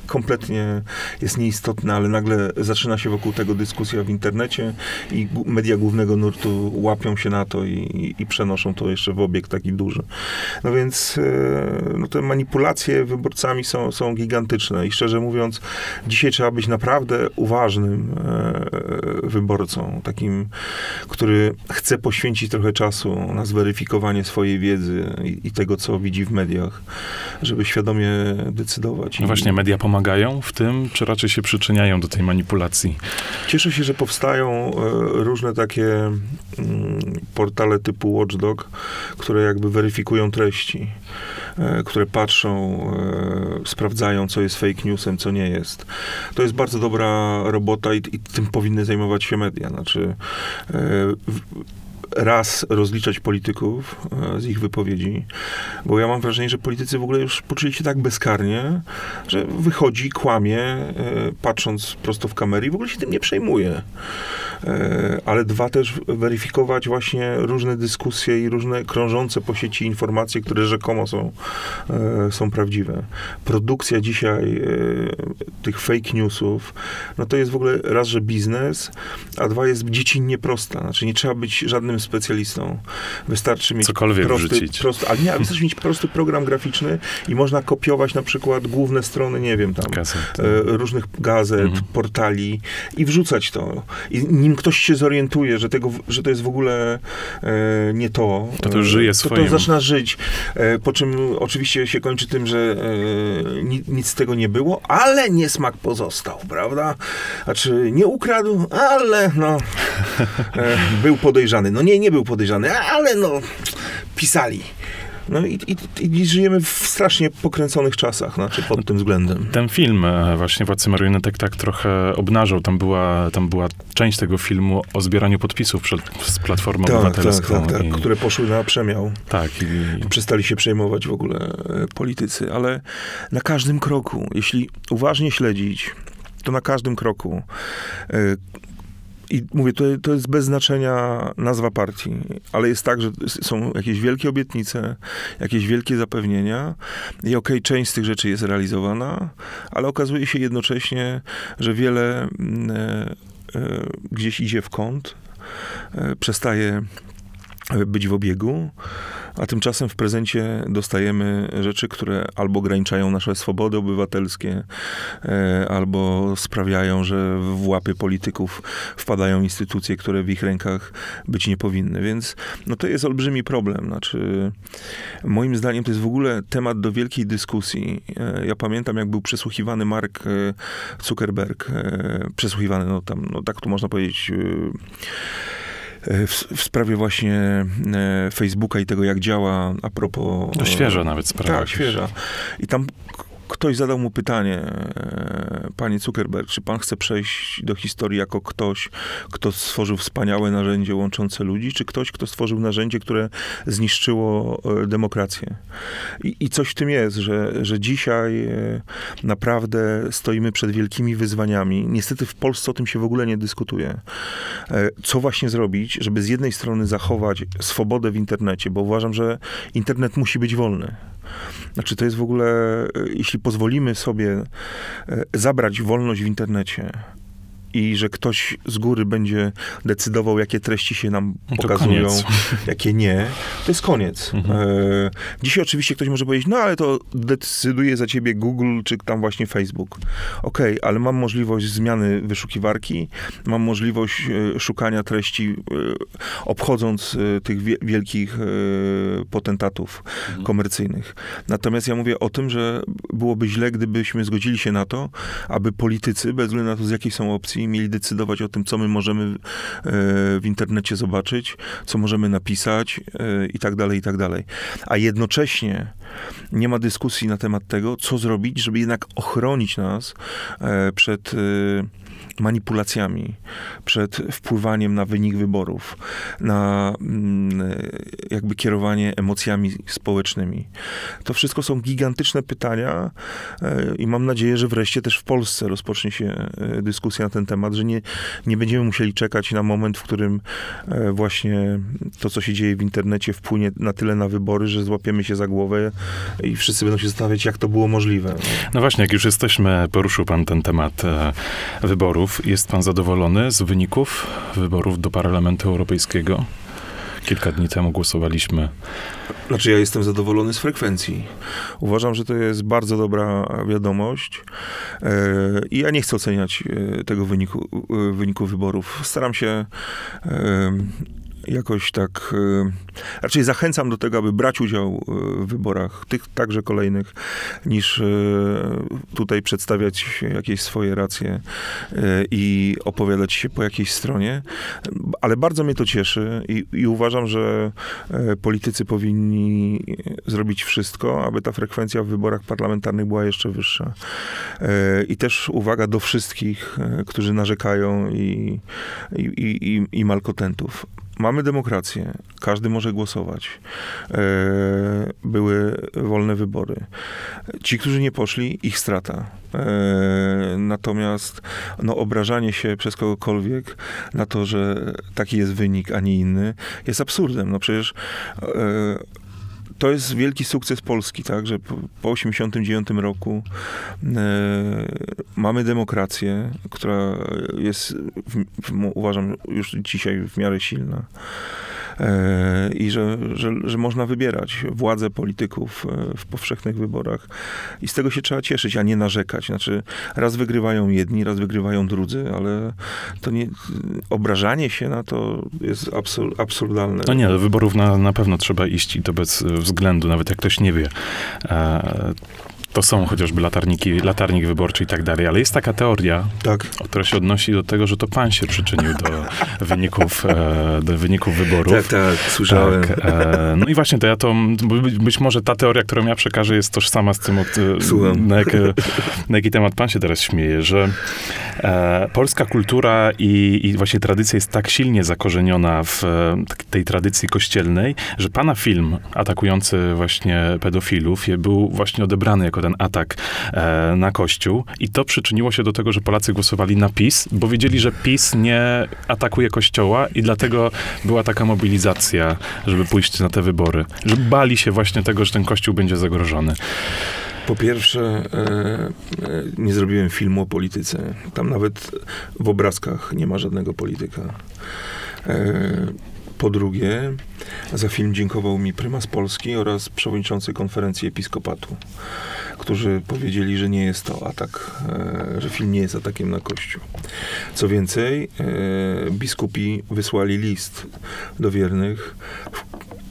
kompletnie jest nieistotne, ale nagle zaczyna się wokół tego dyskusja w internecie i media głównego nurtu łapią się na to i, i, przenoszą to jeszcze w obieg taki duży. No więc e, no te manipulacje wyborcami są, są gigantyczne i szczerze mówiąc, dzisiaj trzeba być naprawdę uważnym e, wyborcą, takim, który chce poświęcić trochę czasu na zweryfikowanie swojej wiedzy i, i tego, co widzi w mediach, żeby świadomie decydować. No I właśnie, media pomagają w tym, czy raczej się przyczyniają do tej manipulacji? Cieszę się, że powstają e, różne takie mm, portale typu Watchdog, które jakby weryfikują treści, które patrzą, e, sprawdzają, co jest fake newsem, co nie jest. To jest bardzo dobra robota i, i tym powinny zajmować się media. Znaczy, e, raz rozliczać polityków e, z ich wypowiedzi, bo ja mam wrażenie, że politycy w ogóle już poczuli się tak bezkarnie, że wychodzi, kłamie, e, patrząc prosto w kamerę i w ogóle się tym nie przejmuje. E, Ale dwa też weryfikować właśnie różne dyskusje i różne krążące po sieci informacje, które rzekomo są, są prawdziwe. Produkcja dzisiaj tych fake newsów, no to jest w ogóle raz, że biznes, a dwa jest dziecinnie prosta. Znaczy nie trzeba być żadnym specjalistą. Wystarczy mieć Cokolwiek prosty, wrzucić. prosty, ale nie, wystarczy mieć prosty program graficzny i można kopiować na przykład główne strony, nie wiem, tam e, różnych gazet, Mhm. portali i wrzucać to. I nim ktoś się zorientuje, że, tego, że to jest w ogóle e, nie to, To to już żyje e, to, to zaczyna żyć. E, po czym oczywiście się kończy tym, że e, ni, nic z tego nie było, ale niesmak pozostał, prawda? Znaczy nie ukradł, ale no e, był podejrzany. No nie, nie był podejrzany, ale no pisali. No i, i, i żyjemy w strasznie pokręconych czasach, znaczy pod tym względem. Ten film, e, właśnie Władcy Marionetek, tak trochę obnażał. Tam była, tam była część tego filmu o zbieraniu podpisów przed, z Platformą Tak, tak, Obywatelską. tak, tak, I, które poszły na przemiał. tak, i, Przestali się przejmować w ogóle e, politycy, ale na każdym kroku, jeśli uważnie śledzić, to na każdym kroku. I mówię, to, to jest bez znaczenia nazwa partii, ale jest tak, że są jakieś wielkie obietnice, jakieś wielkie zapewnienia i okej, część z tych rzeczy jest realizowana, ale okazuje się jednocześnie, że wiele mm, e, e, gdzieś idzie w kąt, e, przestaje być w obiegu, a tymczasem w prezencie dostajemy rzeczy, które albo ograniczają nasze swobody obywatelskie, e, albo sprawiają, że w łapy polityków wpadają instytucje, które w ich rękach być nie powinny. Więc no to jest olbrzymi problem. Znaczy, moim zdaniem to jest w ogóle temat do wielkiej dyskusji. E, Ja pamiętam, jak był przesłuchiwany Mark e, Zuckerberg, przesłuchiwany, no tam, no tak tu można powiedzieć, w, w sprawie właśnie e, Facebooka i tego, jak działa a propos... to świeża nawet sprawa. Tak, świeża. I tam ktoś zadał mu pytanie, e, panie Zuckerberg, czy pan chce przejść do historii jako ktoś, kto stworzył wspaniałe narzędzie łączące ludzi, czy ktoś, kto stworzył narzędzie, które zniszczyło e, demokrację? I, I coś w tym jest, że, że dzisiaj e, naprawdę stoimy przed wielkimi wyzwaniami. Niestety w Polsce o tym się w ogóle nie dyskutuje. Co właśnie zrobić, żeby z jednej strony zachować swobodę w internecie, bo uważam, że internet musi być wolny. Znaczy, to jest w ogóle, e, jeśli pozwolimy sobie e, zabrać wolność w internecie i że ktoś z góry będzie decydował, jakie treści się nam No to pokazują, koniec. jakie nie, to jest koniec. Mhm. E, dzisiaj oczywiście ktoś może powiedzieć, no ale to decyduje za ciebie Google, czy tam właśnie Facebook. Okej, ale mam możliwość zmiany wyszukiwarki, mam możliwość e, szukania treści, e, obchodząc e, tych wie, wielkich e, potentatów Mhm. komercyjnych. Natomiast ja mówię o tym, że byłoby źle, gdybyśmy zgodzili się na to, aby politycy, bez względu na to, z jakiej są opcji, mieli decydować o tym, co my możemy e, w internecie zobaczyć, co możemy napisać e, i tak dalej, i tak dalej. A jednocześnie nie ma dyskusji na temat tego, co zrobić, żeby jednak ochronić nas e, przed manipulacjami, przed wpływaniem na wynik wyborów, na mm, jakby kierowanie emocjami społecznymi. To wszystko są gigantyczne pytania e, i mam nadzieję, że wreszcie też w Polsce rozpocznie się e, dyskusja na ten temat, że nie, nie będziemy musieli czekać na moment, w którym e, właśnie to, co się dzieje w internecie, wpłynie na tyle na wybory, że złapiemy się za głowę i wszyscy będą się zastanawiać, jak to było możliwe. No właśnie, jak już jesteśmy, poruszył pan ten temat e, wyborów. Jest pan zadowolony z wyników wyborów do Parlamentu Europejskiego? Kilka dni temu głosowaliśmy. Znaczy, ja jestem zadowolony z frekwencji. Uważam, że to jest bardzo dobra wiadomość. E, I ja nie chcę oceniać e, tego wyniku, e, wyniku wyborów. Staram się jakoś tak. E, raczej zachęcam do tego, aby brać udział e, w wyborach, tych także kolejnych, niż e, tutaj przedstawiać jakieś swoje racje i opowiadać się po jakiejś stronie. Ale bardzo mnie to cieszy i, i uważam, że politycy powinni zrobić wszystko, aby ta frekwencja w wyborach parlamentarnych była jeszcze wyższa. I też uwaga do wszystkich, którzy narzekają i, i, i, i- i malkotentów. Mamy demokrację, każdy może głosować. E, były wolne wybory. Ci, którzy nie poszli, ich strata. E, natomiast no, obrażanie się przez kogokolwiek na to, że taki jest wynik, a nie inny, jest absurdem. No przecież e, to jest wielki sukces Polski, tak, że po, po 89 roku e, mamy demokrację, która jest, w, w, uważam, już dzisiaj w miarę silna. E, I że, że, że można wybierać władzę polityków e, w powszechnych wyborach. I z tego się trzeba cieszyć, a nie narzekać. Znaczy, raz wygrywają jedni, raz wygrywają drudzy, ale to nie, obrażanie się na to jest absur, absurdalne. No nie, do wyborów na, na pewno trzeba iść i to bez e, względu, nawet jak ktoś nie wie. To są chociażby latarniki, latarnik wyborczy i tak dalej, ale jest taka teoria, Tak. która się odnosi do tego, że to pan się przyczynił do wyników, e, do wyników wyborów. Tak, tak, słyszałem. Tak, e, no i właśnie to ja to, być, może ta teoria, którą ja przekażę jest tożsama z tym, e, Słucham. na, jak, na jaki temat pan się teraz śmieje, że polska kultura i, i właśnie tradycja jest tak silnie zakorzeniona w tak- tej tradycji kościelnej, że pana film atakujący właśnie pedofilów był właśnie odebrany jako ten atak e, na Kościół i to przyczyniło się do tego, że Polacy głosowali na PiS, bo wiedzieli, że PiS nie atakuje Kościoła i dlatego była taka mobilizacja, żeby pójść na te wybory. Że bali się właśnie tego, że ten Kościół będzie zagrożony. Po pierwsze, e, e, nie zrobiłem filmu o polityce. Tam nawet w obrazkach nie ma żadnego polityka. Po drugie, za film dziękował mi prymas Polski oraz przewodniczący konferencji episkopatu, którzy powiedzieli, że nie jest to atak, e, że film nie jest atakiem na Kościół. Co więcej, e, biskupi wysłali list do wiernych,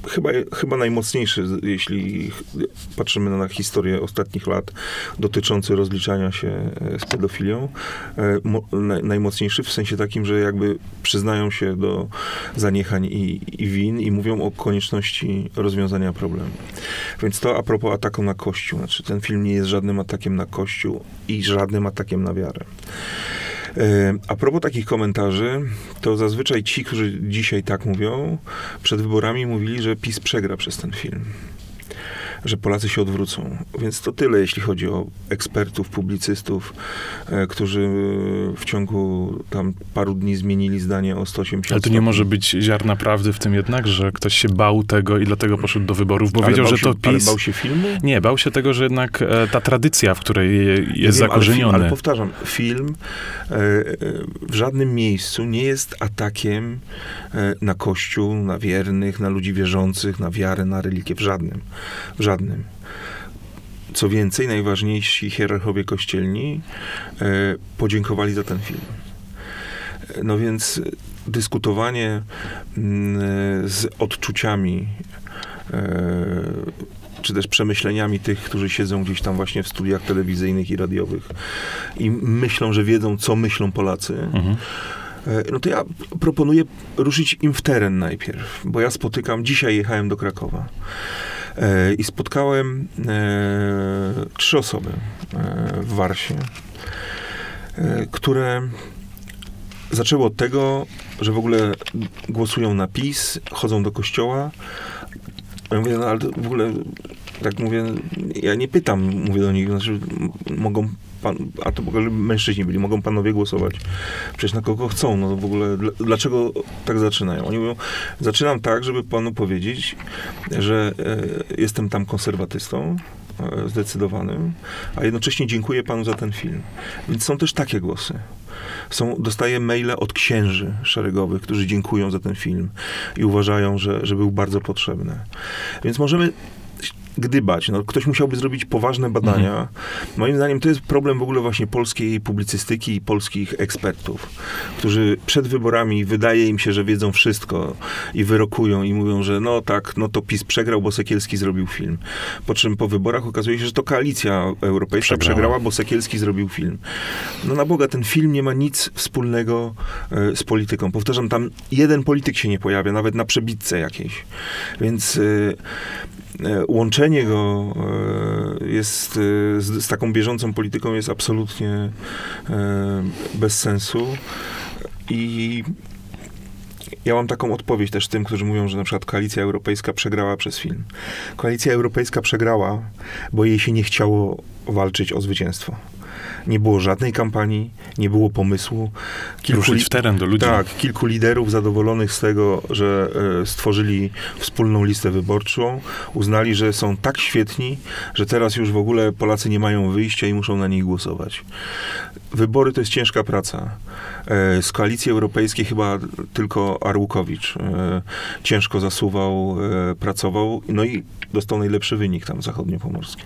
chyba, chyba najmocniejszy, jeśli patrzymy na historię ostatnich lat, dotyczący rozliczania się e, z pedofilią. E, mo- naj- Najmocniejszy w sensie takim, że jakby przyznają się do zaniechań i, i win i mówią o konieczności rozwiązania problemu. Więc to a propos ataku na Kościół. Znaczy, ten film nie jest żadnym atakiem na Kościół i żadnym atakiem na wiarę. E, A propos takich komentarzy, to zazwyczaj ci, którzy dzisiaj tak mówią, przed wyborami mówili, że PiS przegra przez ten film. Że Polacy się odwrócą. Więc to tyle, jeśli chodzi o ekspertów, publicystów, e, którzy w ciągu tam paru dni zmienili zdanie o 180 Ale to nie może być ziarna prawdy w tym jednak, że ktoś się bał tego i dlatego poszedł do wyborów, bo Ale wiedział, że się, to Ale PiS... bał się filmu? Nie, bał się tego, że jednak e, ta tradycja, w której je- jest Ja wiem, ale, zakorzeniony. ale powtarzam, film e, e, w żadnym miejscu nie jest atakiem e, na Kościół, na wiernych, na ludzi wierzących, na wiarę, na religię. W żadnym. W żadnym. Co więcej, najważniejsi hierarchowie kościelni e, podziękowali za ten film. No więc dyskutowanie z odczuciami e, czy też przemyśleniami tych, którzy siedzą gdzieś tam właśnie w studiach telewizyjnych i radiowych i myślą, że wiedzą, co myślą Polacy, Mhm. e, no to ja proponuję ruszyć im w teren najpierw, bo ja spotykam, dzisiaj jechałem do Krakowa i spotkałem e, trzy osoby e, w Warsie, e, które zaczęło od tego, że w ogóle głosują na PiS, chodzą do kościoła. Ja mówię, no ale w ogóle, tak mówię, ja nie pytam, mówię do nich, znaczy mogą pan, a to mężczyźni byli, mogą panowie głosować przecież na kogo chcą, no w ogóle dl- dlaczego tak zaczynają? Oni mówią, zaczynam tak, żeby panu powiedzieć, że e, jestem tam konserwatystą, e, zdecydowanym, a jednocześnie dziękuję panu za ten film. Więc są też takie głosy. Są, dostaję maile od księży szeregowych, którzy dziękują za ten film i uważają, że, że był bardzo potrzebny. Więc możemy gdybać. No, ktoś musiałby zrobić poważne badania. Moim zdaniem to jest problem w ogóle właśnie polskiej publicystyki i polskich ekspertów, którzy przed wyborami wydaje im się, że wiedzą wszystko i wyrokują i mówią, że no tak, no to PiS przegrał, bo Sekielski zrobił film. Po czym po wyborach okazuje się, że to koalicja europejska Przegrała. przegrała, bo Sekielski zrobił film. No na Boga, ten film nie ma nic wspólnego e, z polityką. Powtarzam, tam jeden polityk się nie pojawia, nawet na przebitce jakiejś. Więc e, łączenie go e, jest e, z, z taką bieżącą polityką jest absolutnie e, bez sensu. I ja mam taką odpowiedź też tym, którzy mówią, że na przykład Koalicja Europejska przegrała przez film. Koalicja Europejska przegrała, bo jej się nie chciało walczyć o zwycięstwo. Nie było żadnej kampanii, nie było pomysłu. Ruszyć li- w teren do ludzi. tak, kilku liderów zadowolonych z tego, że e, stworzyli wspólną listę wyborczą, uznali, że są tak świetni, że teraz już w ogóle Polacy nie mają wyjścia i muszą na nich głosować. Wybory to jest ciężka praca. E, Z koalicji europejskiej chyba tylko Arłukowicz e, ciężko zasuwał, pracował, no i dostał najlepszy wynik tam zachodniopomorskim.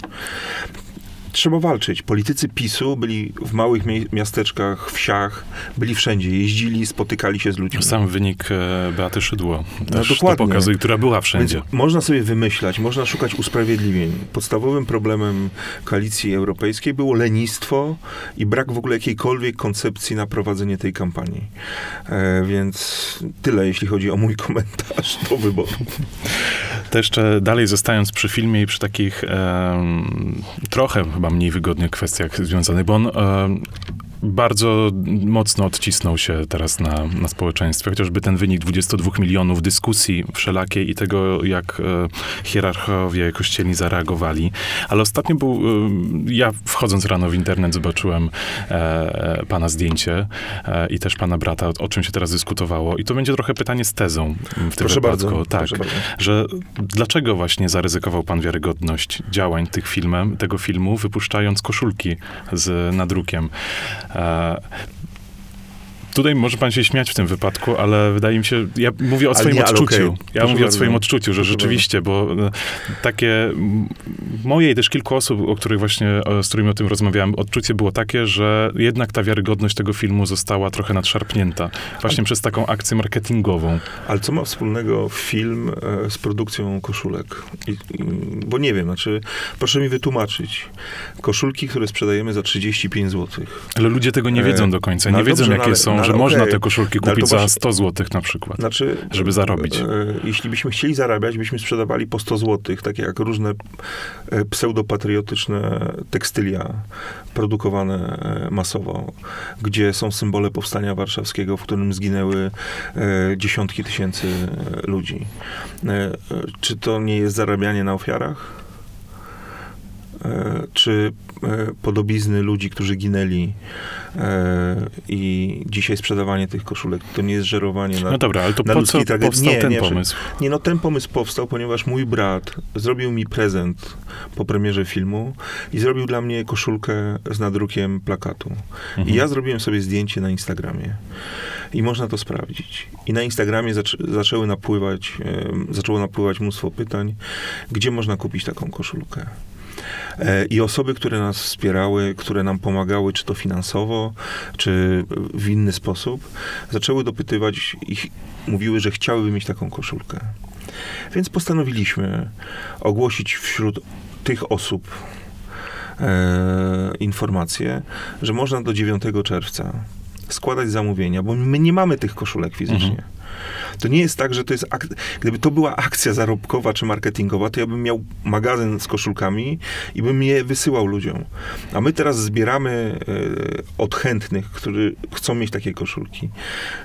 Trzeba walczyć. Politycy PiSu byli w małych miasteczkach, wsiach, byli wszędzie, jeździli, spotykali się z ludźmi. Sam wynik e, Beaty Szydło też to dokładnie. pokazuje, która była wszędzie. Więc można sobie wymyślać, można szukać usprawiedliwień. Podstawowym problemem koalicji europejskiej było lenistwo i brak w ogóle jakiejkolwiek koncepcji na prowadzenie tej kampanii. E, więc tyle, jeśli chodzi o mój komentarz do wyboru. To jeszcze dalej zostając przy filmie i przy takich em, trochę chyba mniej wygodnych kwestiach związanych, bo on em, bardzo mocno odcisnął się teraz na, na społeczeństwie, chociażby ten wynik 22 milionów dyskusji wszelakiej i tego, jak e, hierarchowie kościelni zareagowali. Ale ostatnio był, e, ja wchodząc rano w internet zobaczyłem e, pana zdjęcie i też pana brata, o, o czym się teraz dyskutowało. I to będzie trochę pytanie z tezą w tym Proszę wypadku. bardzo. Tak, Proszę bardzo. że dlaczego właśnie zaryzykował pan wiarygodność działań tych filmem, tego filmu, wypuszczając koszulki z nadrukiem? uh, Tutaj może pan się śmiać w tym wypadku, ale wydaje mi się, ja mówię o Ale swoim nie, odczuciu. okej. Ja Proszę mówię o swoim odczuciu, że rzeczywiście, bo e, takie moje i też kilku osób, o których właśnie, e, z którymi o tym rozmawiałem, odczucie było takie, że jednak ta wiarygodność tego filmu została trochę nadszarpnięta. Właśnie przez taką akcję marketingową. Ale co ma wspólnego film e, z produkcją koszulek? I, bo nie wiem, znaczy, proszę mi wytłumaczyć. Koszulki, które sprzedajemy za 35 zł. Ale ludzie tego nie wiedzą do końca. no Nie ale wiedzą, dobrze, jakie no ale- są, że ale można te koszulki No kupić to za właśnie- 100 zł na przykład. Znaczy, Żeby zarobić. E, jeśli byśmy chcieli zarabiać, byśmy sprzedawali po 100 zł, takie jak różne e, pseudopatriotyczne tekstylia produkowane e, masowo, gdzie są symbole powstania warszawskiego, w którym zginęły e, dziesiątki tysięcy e, ludzi. E, e, czy to nie jest zarabianie na ofiarach? E, czy e, podobizny ludzi, którzy ginęli e, i dzisiaj sprzedawanie tych koszulek, to nie jest żerowanie na, No dobra, ale to po co tragedii. powstał Nie, ten nie, pomysł? nie, no ten pomysł powstał, ponieważ mój brat zrobił mi prezent po premierze filmu i zrobił dla mnie koszulkę z nadrukiem plakatu. Mhm. I ja zrobiłem sobie zdjęcie na Instagramie. I można to sprawdzić. I na Instagramie zaczę, zaczęły napływać, zaczęło napływać mnóstwo pytań, gdzie można kupić taką koszulkę. E, I osoby, które nas wspierały, które nam pomagały, czy to finansowo, czy w inny sposób, zaczęły dopytywać i ch- mówiły, że chciałyby mieć taką koszulkę. Więc postanowiliśmy ogłosić wśród tych osób e, informację, że można do 9 czerwca składać zamówienia, bo my nie mamy tych koszulek fizycznie. Mhm. To nie jest tak, że to jest. Ak- Gdyby to była akcja zarobkowa czy marketingowa, to ja bym miał magazyn z koszulkami i bym je wysyłał ludziom. A my teraz zbieramy e, od chętnych, którzy chcą mieć takie koszulki.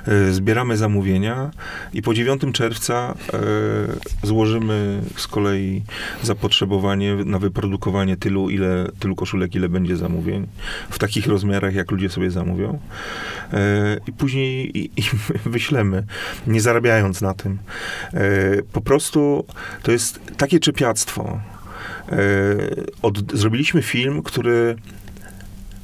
E, zbieramy zamówienia i po 9 czerwca e, złożymy z kolei zapotrzebowanie na wyprodukowanie tylu, ile, tylu koszulek, ile będzie zamówień. W takich rozmiarach, jak ludzie sobie zamówią. I później i, i wyślemy, nie zarabiając na tym. E, po prostu to jest takie czepiactwo. E, od, zrobiliśmy film, który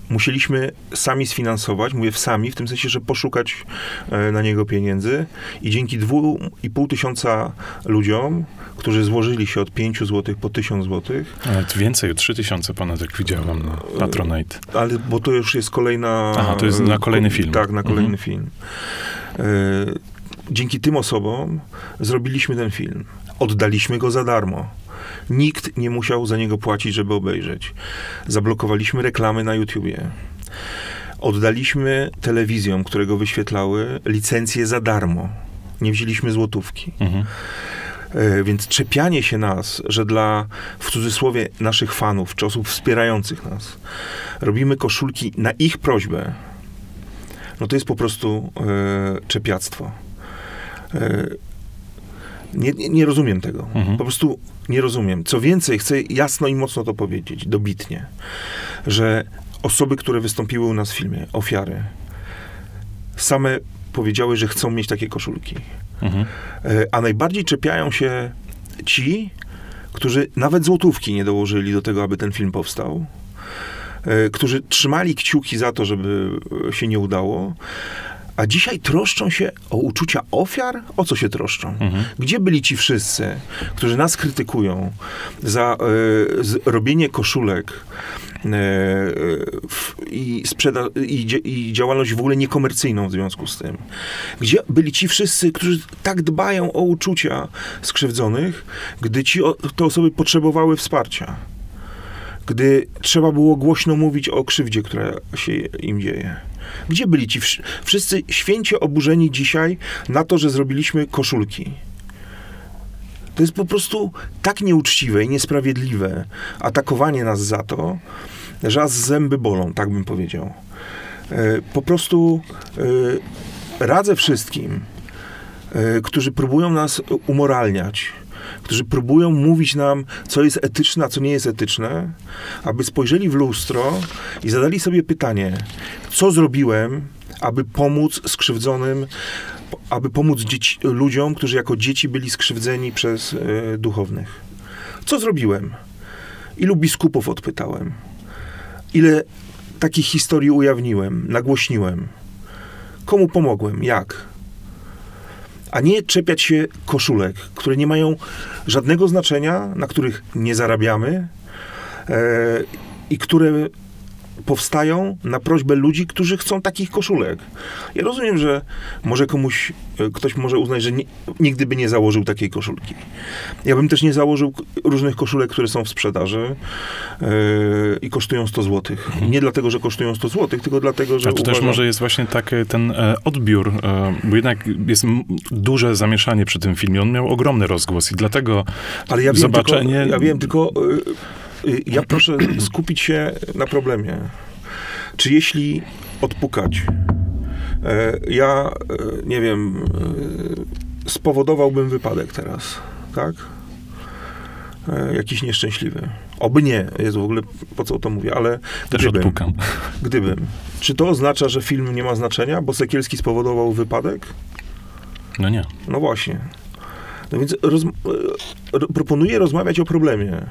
musieliśmy sami sfinansować, mówię w sami, w tym sensie, że poszukać e, na niego pieniędzy i dzięki dwu i pół tysiąca ludziom, którzy złożyli się od 5 zł po 1000 zł, Nawet więcej, o 3000 ponad, jak widziałem na Patronite. ale bo to już jest kolejna... Aha, to jest na kolejny ko- film. Tak, na kolejny Mhm. film. Dzięki tym osobom zrobiliśmy ten film. Oddaliśmy go za darmo. Nikt nie musiał za niego płacić, żeby obejrzeć. Zablokowaliśmy reklamy na YouTubie. Oddaliśmy telewizjom, które go wyświetlały, licencję za darmo. Nie wzięliśmy złotówki. Mhm. E, Więc czepianie się nas, że dla, w cudzysłowie, naszych fanów, czy osób wspierających nas, robimy koszulki na ich prośbę, no to jest po prostu e, czepiactwo. E, nie, nie, nie rozumiem tego. Mhm. Po prostu nie rozumiem. Co więcej, chcę jasno i mocno to powiedzieć, dobitnie, że osoby, które wystąpiły u nas w filmie, ofiary, same powiedziały, że chcą mieć takie koszulki. Mhm. E, A najbardziej czepiają się ci, którzy nawet złotówki nie dołożyli do tego, aby ten film powstał, e, którzy trzymali kciuki za to, żeby się nie udało, a dzisiaj troszczą się o uczucia ofiar? O co się troszczą? Mhm. Gdzie byli ci wszyscy, którzy nas krytykują za z, robienie koszulek e, w, i, sprzeda- i, i działalność w ogóle niekomercyjną w związku z tym? Gdzie byli ci wszyscy, którzy tak dbają o uczucia skrzywdzonych, gdy ci o, te osoby potrzebowały wsparcia? Gdy trzeba było głośno mówić o krzywdzie, która się im dzieje. Gdzie byli ci wsz- wszyscy święcie oburzeni dzisiaj na to, że zrobiliśmy koszulki? To jest po prostu tak nieuczciwe i niesprawiedliwe atakowanie nas za to, że aż zęby bolą, tak bym powiedział. E, Po prostu e, radzę wszystkim, e, którzy próbują nas umoralniać, którzy próbują mówić nam, co jest etyczne, a co nie jest etyczne, aby spojrzeli w lustro i zadali sobie pytanie, co zrobiłem, aby pomóc skrzywdzonym, aby pomóc dzieci, ludziom, którzy jako dzieci byli skrzywdzeni przez e, duchownych. Co zrobiłem? Ilu biskupów odpytałem? Ile takich historii ujawniłem, nagłośniłem? Komu pomogłem? Jak? A nie czepiać się koszulek, które nie mają żadnego znaczenia, na których nie zarabiamy e, i które powstają na prośbę ludzi, którzy chcą takich koszulek. Ja rozumiem, że może komuś, e, ktoś może uznać, że nie, nigdy by nie założył takiej koszulki. Ja bym też nie założył różnych koszulek, które są w sprzedaży e, i kosztują 100 zł. Nie dlatego, że kosztują 100 zł, tylko dlatego, że A to też uważam- może jest właśnie taki ten e, odbiór, e, bo jednak jest duże zamieszanie przy tym filmie. On miał ogromny rozgłos i dlatego Ale ja wiem, zobaczenie... tylko, ja wiem, tylko y, ja proszę skupić się na problemie. Czy jeśli odpukać, e, ja, e, nie wiem, e, spowodowałbym wypadek teraz, tak? Jakiś nieszczęśliwy. Oby nie, jest w ogóle, po co o to mówię, ale też gdybym, odpukam. gdybym. Czy to oznacza, że film nie ma znaczenia, bo Sekielski spowodował wypadek? No nie. No właśnie. No więc roz, ro, proponuję rozmawiać o problemie.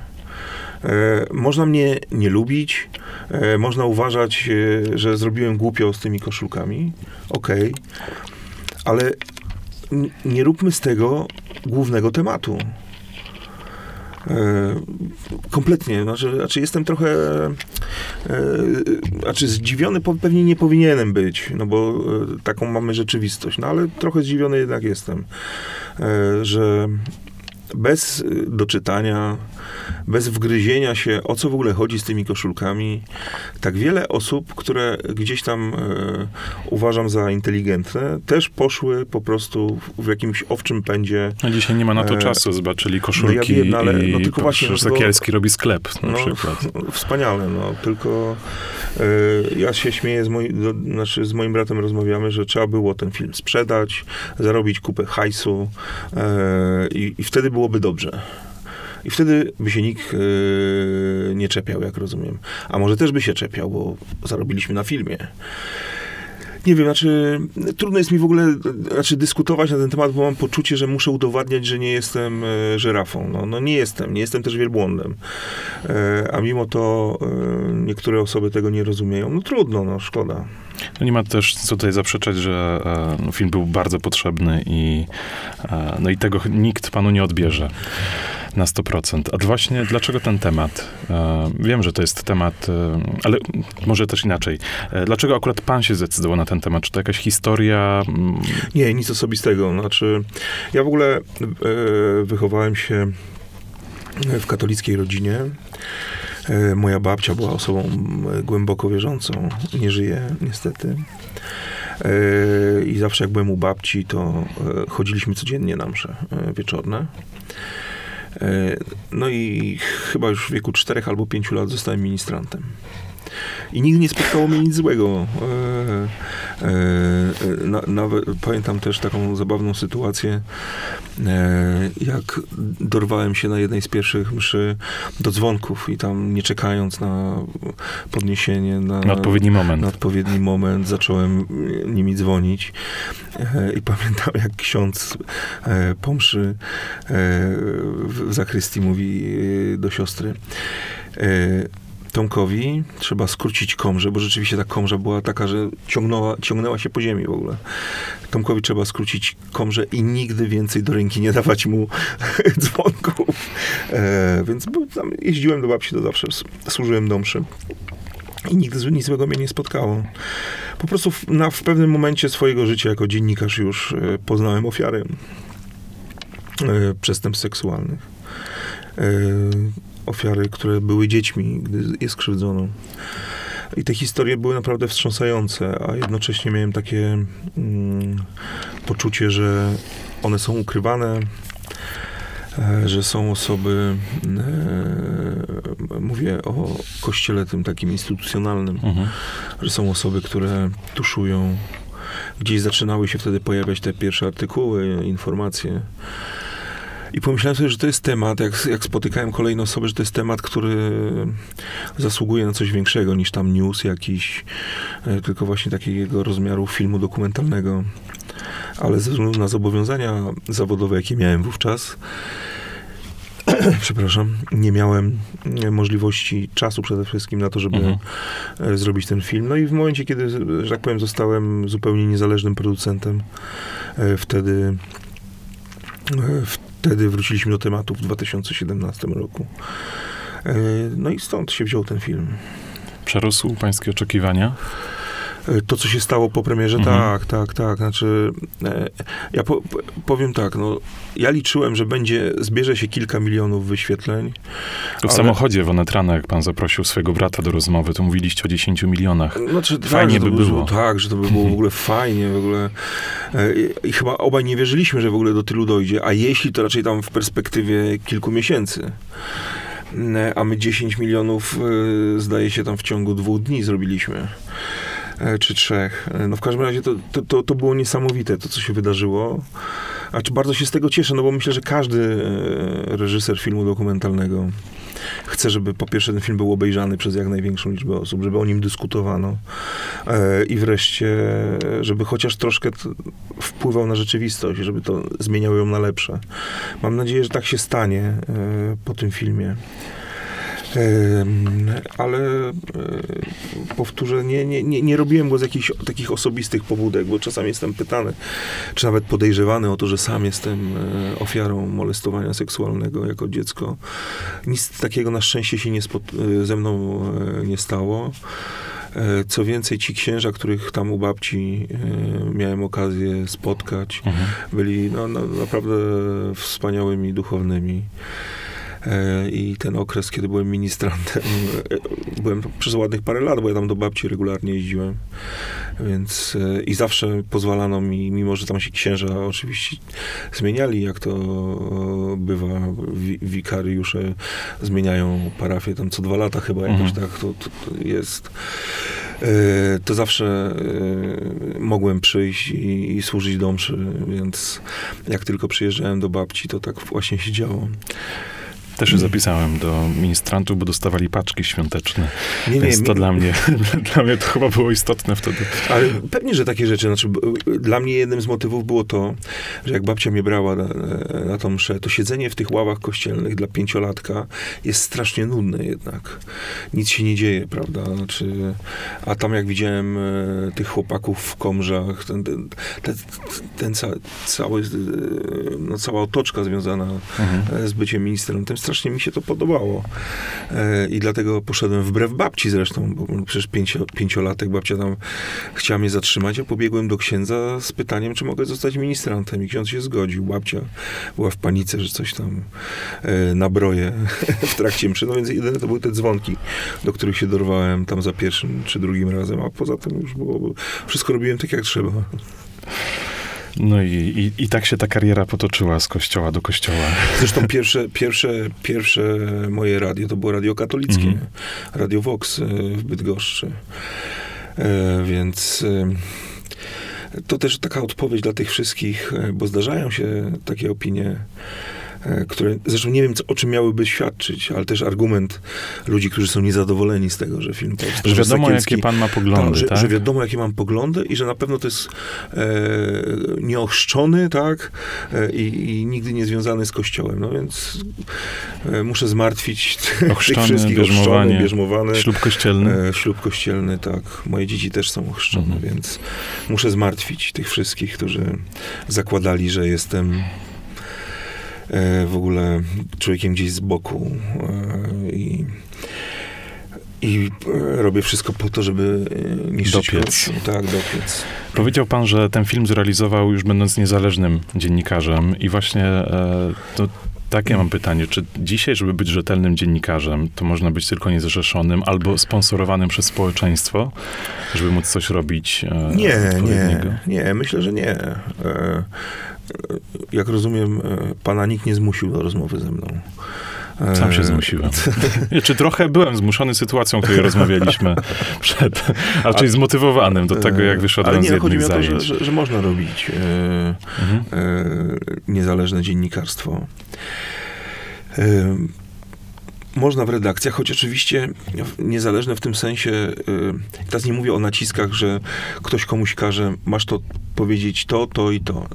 E, można mnie nie lubić, e, można uważać, e, że zrobiłem głupio z tymi koszulkami. Okej. Ale n- nie róbmy z tego głównego tematu. Kompletnie. Znaczy, znaczy jestem trochę znaczy zdziwiony pewnie nie powinienem być, no bo taką mamy rzeczywistość, no ale trochę zdziwiony jednak jestem, że bez y, doczytania, bez wgryzienia się, o co w ogóle chodzi z tymi koszulkami. Tak wiele osób, które gdzieś tam e, uważam za inteligentne, też poszły po prostu w, w jakimś owczym pędzie. No dzisiaj nie ma na to E, czasu, zobaczyli koszulki no ja wiem, no ale- no tylko właśnie, no Zakielski robi sklep na No, przykład. Wspaniale, no, tylko e, ja się śmieję, z, moi, do, znaczy z moim bratem rozmawiamy, że trzeba było ten film sprzedać, zarobić kupę hajsu e, i, i wtedy byłoby dobrze. I wtedy by się nikt e, nie czepiał, jak rozumiem. A może też by się czepiał, bo zarobiliśmy na filmie. Nie wiem, znaczy, trudno jest mi w ogóle znaczy, dyskutować na ten temat, bo mam poczucie, że muszę udowadniać, że nie jestem e, żyrafą. No, no nie jestem, nie jestem też wielbłądem. E, a mimo to e, niektóre osoby tego nie rozumieją. No trudno, no szkoda. No nie ma też co tutaj zaprzeczać, że e, film był bardzo potrzebny i, e, no i tego nikt panu nie odbierze na 100%. A właśnie dlaczego ten temat? E, wiem, że to jest temat, e, ale może też inaczej. E, dlaczego akurat pan się zdecydował na ten temat? Czy to jakaś historia? mm, Nie, nic osobistego. Znaczy, ja w ogóle wychowałem się w katolickiej rodzinie. Moja babcia była osobą głęboko wierzącą. Nie żyje, niestety. I zawsze jak byłem u babci, to chodziliśmy codziennie na msze wieczorne. E, No i chyba już w wieku 4 albo 5 lat zostałem ministrantem. I nigdy nie spotkało mnie nic złego. E, e, na, nawet pamiętam też taką zabawną sytuację, e, jak dorwałem się na jednej z pierwszych mszy do dzwonków i tam nie czekając na podniesienie, na, na odpowiedni moment. na odpowiedni moment zacząłem nimi dzwonić e, i pamiętam jak ksiądz e, po mszy e, w zakrystii mówi e, do siostry e, Tomkowi trzeba skrócić komrze, bo rzeczywiście ta komrza była taka, że ciągnęła, ciągnęła się po ziemi w ogóle. Tomkowi trzeba skrócić komrze i nigdy więcej do ręki nie dawać mu dzwonków. E, więc tam jeździłem do babci, to zawsze służyłem do mszy. I nigdy nic złego mnie nie spotkało. Po prostu w, na, w pewnym momencie swojego życia jako dziennikarz już e, poznałem ofiary e, przestępstw seksualnych. Ofiary, które były dziećmi, gdy je skrzywdzono. I te historie były naprawdę wstrząsające, a jednocześnie miałem takie mm, poczucie, że one są ukrywane, e, że są osoby, e, mówię o kościele tym takim instytucjonalnym, Mhm. że są osoby, które tuszują. Gdzieś zaczynały się wtedy pojawiać te pierwsze artykuły, informacje. I pomyślałem sobie, że to jest temat, jak, jak spotykałem kolejne osoby, że to jest temat, który zasługuje na coś większego niż tam news jakiś, e, tylko właśnie takiego rozmiaru filmu dokumentalnego. Ale ze względu na zobowiązania zawodowe, jakie miałem wówczas, przepraszam, nie miałem e, możliwości czasu przede wszystkim na to, żeby Mhm. e, zrobić ten film. No i w momencie, kiedy, że tak powiem, zostałem zupełnie niezależnym producentem, wtedy, wtedy wróciliśmy do tematu w 2017 roku. E, No i stąd się wziął ten film. Przerósł pańskie oczekiwania? E, To, co się stało po premierze, Mhm. tak, tak, tak. Znaczy, e, ja po, po- powiem tak, no, ja liczyłem, że będzie, zbierze się kilka milionów wyświetleń. To w Ale- samochodzie w Onetrana, jak pan zaprosił swojego brata do rozmowy, to mówiliście o 10 milionach. Znaczy, Fajnie tak, by było. Że, tak, że to by było w ogóle fajnie, w ogóle. E, I, I chyba obaj nie wierzyliśmy, że w ogóle do tylu dojdzie, a jeśli, to raczej tam w perspektywie kilku miesięcy. A my 10 milionów, zdaje się, tam w ciągu dwóch dni zrobiliśmy. E, Czy trzech. E, No w każdym razie to, to, to, to było niesamowite, to co się wydarzyło. A czy bardzo się z tego cieszę, no bo myślę, że każdy e, reżyser filmu dokumentalnego chce, żeby po pierwsze ten film był obejrzany przez jak największą liczbę osób, żeby o nim dyskutowano i wreszcie, żeby chociaż troszkę wpływał na rzeczywistość, żeby to zmieniało ją na lepsze. Mam nadzieję, że tak się stanie po tym filmie. Ale e, powtórzę, nie, nie, nie, nie robiłem go z jakichś takich osobistych pobudek, bo czasami jestem pytany, czy nawet podejrzewany o to, że sam jestem e, ofiarą molestowania seksualnego jako dziecko. Nic takiego na szczęście się nie e, ze mną nie stało. Co więcej, ci księża, których tam u babci e, miałem okazję spotkać, Mhm. byli no, no, naprawdę wspaniałymi duchownymi. E, I ten okres, kiedy byłem ministrantem, e, byłem przez ładnych parę lat, bo ja tam do babci regularnie jeździłem. Więc e, i zawsze pozwalano mi, mimo że tam się księża oczywiście zmieniali, jak to bywa, wi- wikariusze zmieniają parafię tam co dwa lata chyba jakoś Mhm. tak, to, to, to jest. To zawsze mogłem przyjść i, i służyć do mszy, więc jak tylko przyjeżdżałem do babci, to tak właśnie się działo. Też się zapisałem do ministrantów, bo dostawali paczki świąteczne. Nie, Więc mi- to dla mnie, dla mnie to chyba było istotne wtedy. Ale pewnie, że takie rzeczy. Znaczy, dla mnie jednym z motywów było to, że jak babcia mnie brała na, na tą mszę, to siedzenie w tych ławach kościelnych dla pięciolatka jest strasznie nudne jednak. Nic się nie dzieje, prawda? Znaczy, a tam jak widziałem e, tych chłopaków w komrzach, ten, ten, ten, ten ca, cały, e, no, cała otoczka związana Mhm. e, z byciem ministrem, tym strasznie mi się to podobało. E, I dlatego poszedłem wbrew babci zresztą, bo przecież pięcio, pięciolatek babcia tam chciała mnie zatrzymać, a pobiegłem do księdza z pytaniem, czy mogę zostać ministrantem. I ksiądz się zgodził. Babcia była w panice, że coś tam e, nabroję w trakcie mszy. No więc jedyne to były te dzwonki, do których się dorwałem tam za pierwszym czy drugim razem, a poza tym już było, wszystko robiłem tak jak trzeba. No i, i, i tak się ta kariera potoczyła z kościoła do kościoła. Zresztą pierwsze, pierwsze, pierwsze moje radio to było radio katolickie, Mhm. Radio Vox e, w Bydgoszczy. E, Więc e, to też taka odpowiedź dla tych wszystkich, e, bo zdarzają się takie opinie, które zresztą nie wiem, co, o czym miałyby świadczyć, ale też argument ludzi, którzy są niezadowoleni z tego, że film powstał. Że wiadomo, Sakielski- jakie pan ma tak, poglądy, że, tak? że wiadomo, jakie mam poglądy i że na pewno to jest e, nieochrzczony, tak, e, i, i nigdy nie związany z Kościołem. No więc e, muszę zmartwić tych Ochrzczony, wszystkich bierzmowanie, ochrzczony, bierzmowany. Ślub kościelny. E, ślub kościelny, tak. Moje dzieci też są ochrzczone, Mhm. więc muszę zmartwić tych wszystkich, którzy zakładali, że jestem e, w ogóle człowiekiem gdzieś z boku e, i i e, robię wszystko po to, żeby e, niszczyć Dopiec. Tak, dopiec. Powiedział pan, że ten film zrealizował już będąc niezależnym dziennikarzem i właśnie e, to takie mam pytanie, czy dzisiaj, żeby być rzetelnym dziennikarzem, to można być tylko niezrzeszonym albo sponsorowanym przez społeczeństwo, żeby móc coś robić e, Nie, nie, nie, myślę, że nie. E, e, Jak rozumiem, e, pana nikt nie zmusił do rozmowy ze mną. E, Sam się zmusiłem. Czy trochę byłem zmuszony sytuacją, o której rozmawialiśmy przed, czyli zmotywowanym do tego, jak wyszedłem Ale nie, z no, chodzi jednych mi o to, że, że, że można robić e, Mhm. e, niezależne dziennikarstwo. E, można w redakcjach, choć oczywiście niezależne w tym sensie, e, teraz nie mówię o naciskach, że ktoś komuś każe, masz to powiedzieć to, to i to.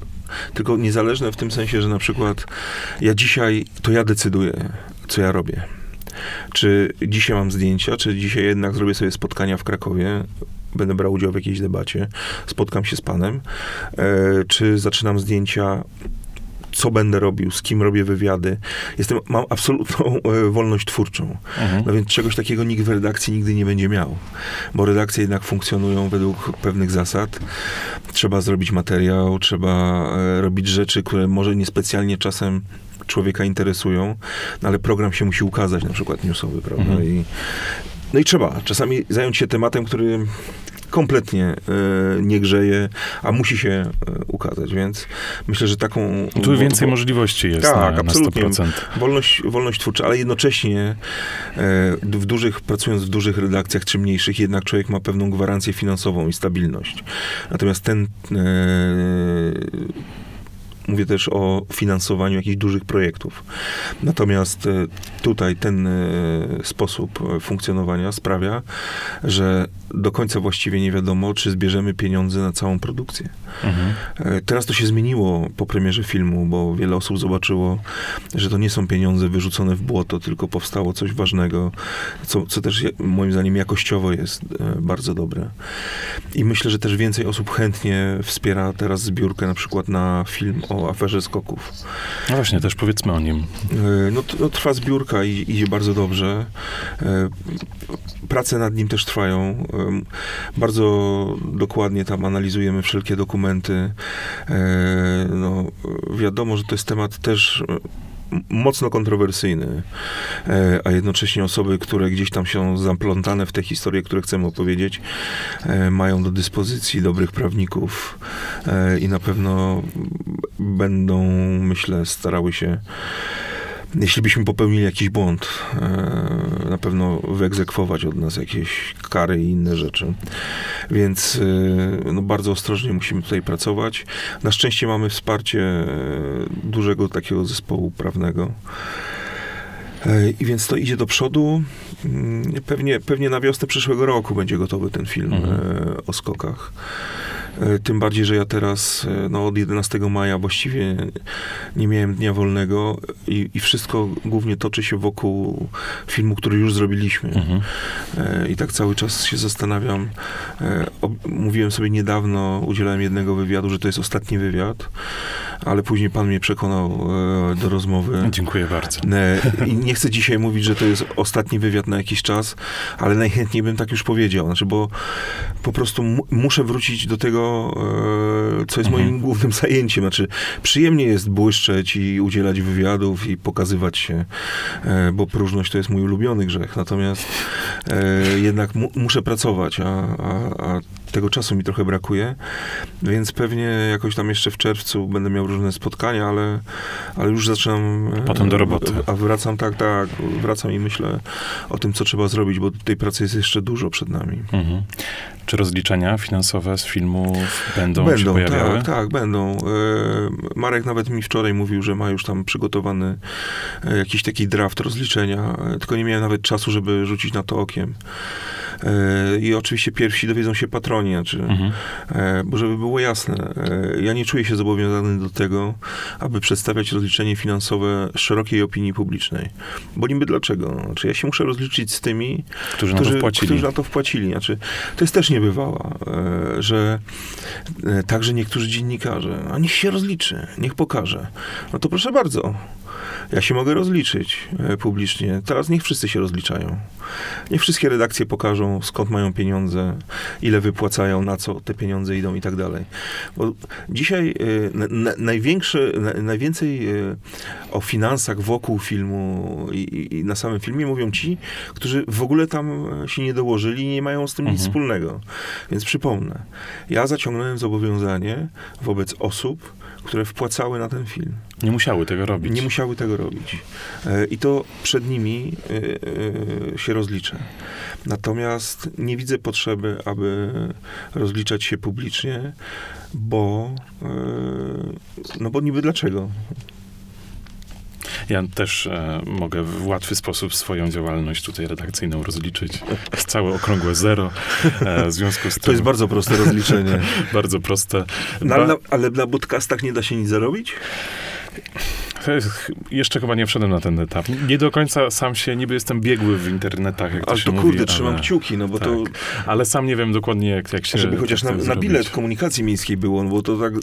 Tylko niezależne w tym sensie, że na przykład ja dzisiaj, to ja decyduję, co ja robię. Czy dzisiaj mam zdjęcia, czy dzisiaj jednak zrobię sobie spotkania w Krakowie, będę brał udział w jakiejś debacie, spotkam się z panem, e, czy zaczynam zdjęcia co będę robił, z kim robię wywiady. Jestem, mam absolutną e, wolność twórczą. Mhm. No więc czegoś takiego nikt w redakcji nigdy nie będzie miał, bo redakcje jednak funkcjonują według pewnych zasad. Trzeba zrobić materiał, trzeba e, robić rzeczy, które może niespecjalnie czasem człowieka interesują, no ale program się musi ukazać, na przykład newsowy, prawda? Mhm. I, no i trzeba czasami zająć się tematem, który kompletnie e, nie grzeje, a musi się e, ukazać, więc myślę, że taką... Tu więcej wo- możliwości jest Tak, na, na absolutnie. 100%. Wolność, wolność twórcza, ale jednocześnie e, w dużych, pracując w dużych redakcjach czy mniejszych, jednak człowiek ma pewną gwarancję finansową i stabilność. Natomiast ten Mówię też o finansowaniu jakichś dużych projektów. Natomiast e, tutaj ten e, sposób e, funkcjonowania sprawia, że do końca właściwie nie wiadomo, czy zbierzemy pieniądze na całą produkcję. Mhm. Teraz to się zmieniło po premierze filmu, bo wiele osób zobaczyło, że to nie są pieniądze wyrzucone w błoto, tylko powstało coś ważnego, co, co też moim zdaniem jakościowo jest bardzo dobre. I myślę, że też więcej osób chętnie wspiera teraz zbiórkę na przykład na film o o aferze skoków. No właśnie, też powiedzmy o nim. E, No, no trwa zbiórka i idzie bardzo dobrze. E, Prace nad nim też trwają. Em, Bardzo dokładnie tam analizujemy wszelkie dokumenty. E, No, wiadomo, że to jest temat też mocno kontrowersyjny, e, a jednocześnie osoby, które gdzieś tam są zaplątane w te historie, które chcemy opowiedzieć, e, mają do dyspozycji dobrych prawników e, i na pewno będą, myślę, starały się jeśli byśmy popełnili jakiś błąd, na pewno wyegzekwować od nas jakieś kary i inne rzeczy. Więc e, no, bardzo ostrożnie musimy tutaj pracować. Na szczęście mamy wsparcie e, dużego takiego zespołu prawnego. E, I więc to idzie do przodu. Mm, Pewnie, pewnie na wiosnę przyszłego roku będzie gotowy ten film Mhm. o skokach. E, Tym bardziej, że ja teraz e, no, od 11 maja właściwie nie miałem dnia wolnego i, i wszystko głównie toczy się wokół filmu, który już zrobiliśmy. Mhm. E, I tak cały czas się zastanawiam. Mówiłem sobie niedawno, udzielałem jednego wywiadu, że to jest ostatni wywiad, ale później pan mnie przekonał e, do rozmowy. Dziękuję bardzo. E, I nie chcę dzisiaj mówić, że to jest ostatni wywiad na jakiś czas, ale najchętniej bym tak już powiedział. Znaczy, bo po prostu mu, muszę wrócić do tego, e, co jest Mhm. moim głównym zajęciem. Znaczy, przyjemnie jest błyszczeć i udzielać wywiadów i pokazywać się, bo próżność to jest mój ulubiony grzech. Natomiast jednak mu, muszę pracować, a, a, a tego czasu mi trochę brakuje, więc pewnie jakoś tam jeszcze w czerwcu będę miał różne spotkania, ale, ale już zaczynam... e, Potem do roboty. A wracam, tak, tak, wracam i myślę o tym, co trzeba zrobić, bo tej pracy jest jeszcze dużo przed nami. Mhm. Czy rozliczenia finansowe z filmu będą, się pojawiały? tak, tak, będą. E, Marek nawet mi wczoraj mówił, że ma już tam przygotowany e, jakiś taki draft rozliczenia, tylko nie miałem nawet czasu, żeby rzucić na to okiem. E, I oczywiście pierwsi dowiedzą się patroni, znaczy, Mhm. e, bo żeby było jasne, e, ja nie czuję się zobowiązany do tego, aby przedstawiać rozliczenie finansowe szerokiej opinii publicznej. Bo niby dlaczego? Znaczy, ja się muszę rozliczyć z tymi, Którzy na to którzy, wpłacili. którzy na to wpłacili. Znaczy, to jest też niebywała, że także niektórzy dziennikarze, a niech się rozliczy, niech pokaże. No to proszę bardzo. Ja się mogę rozliczyć publicznie. Teraz niech wszyscy się rozliczają. Niech wszystkie redakcje pokażą, skąd mają pieniądze, ile wypłacają, na co te pieniądze idą i tak dalej. Bo dzisiaj e, na, na, najwięcej e, o finansach wokół filmu i, i, na samym filmie mówią ci, którzy w ogóle tam się nie dołożyli i nie mają z tym nic Mhm. wspólnego. Więc przypomnę, ja zaciągnąłem zobowiązanie wobec osób, które wpłacały na ten film. Nie musiały tego robić. Nie musiały tego robić. E, I to przed nimi e, e, się rozliczę. Natomiast nie widzę potrzeby, aby rozliczać się publicznie, bo no bo niby dlaczego? Ja też e, mogę w łatwy sposób swoją działalność tutaj redakcyjną rozliczyć. Jest całe okrągłe zero. E, w związku z tym To jest bardzo proste rozliczenie. bardzo proste. No, ale, na, ale na podcastach nie da się nic zarobić? Jeszcze chyba nie wszedłem na ten etap. Nie do końca sam się, niby jestem biegły w internetach, jak to Ale się to mówi, kurde, ale, trzymam kciuki, no bo to ale sam nie wiem dokładnie, jak, jak się... Żeby chociaż na, na bilet komunikacji miejskiej było, no bo to tak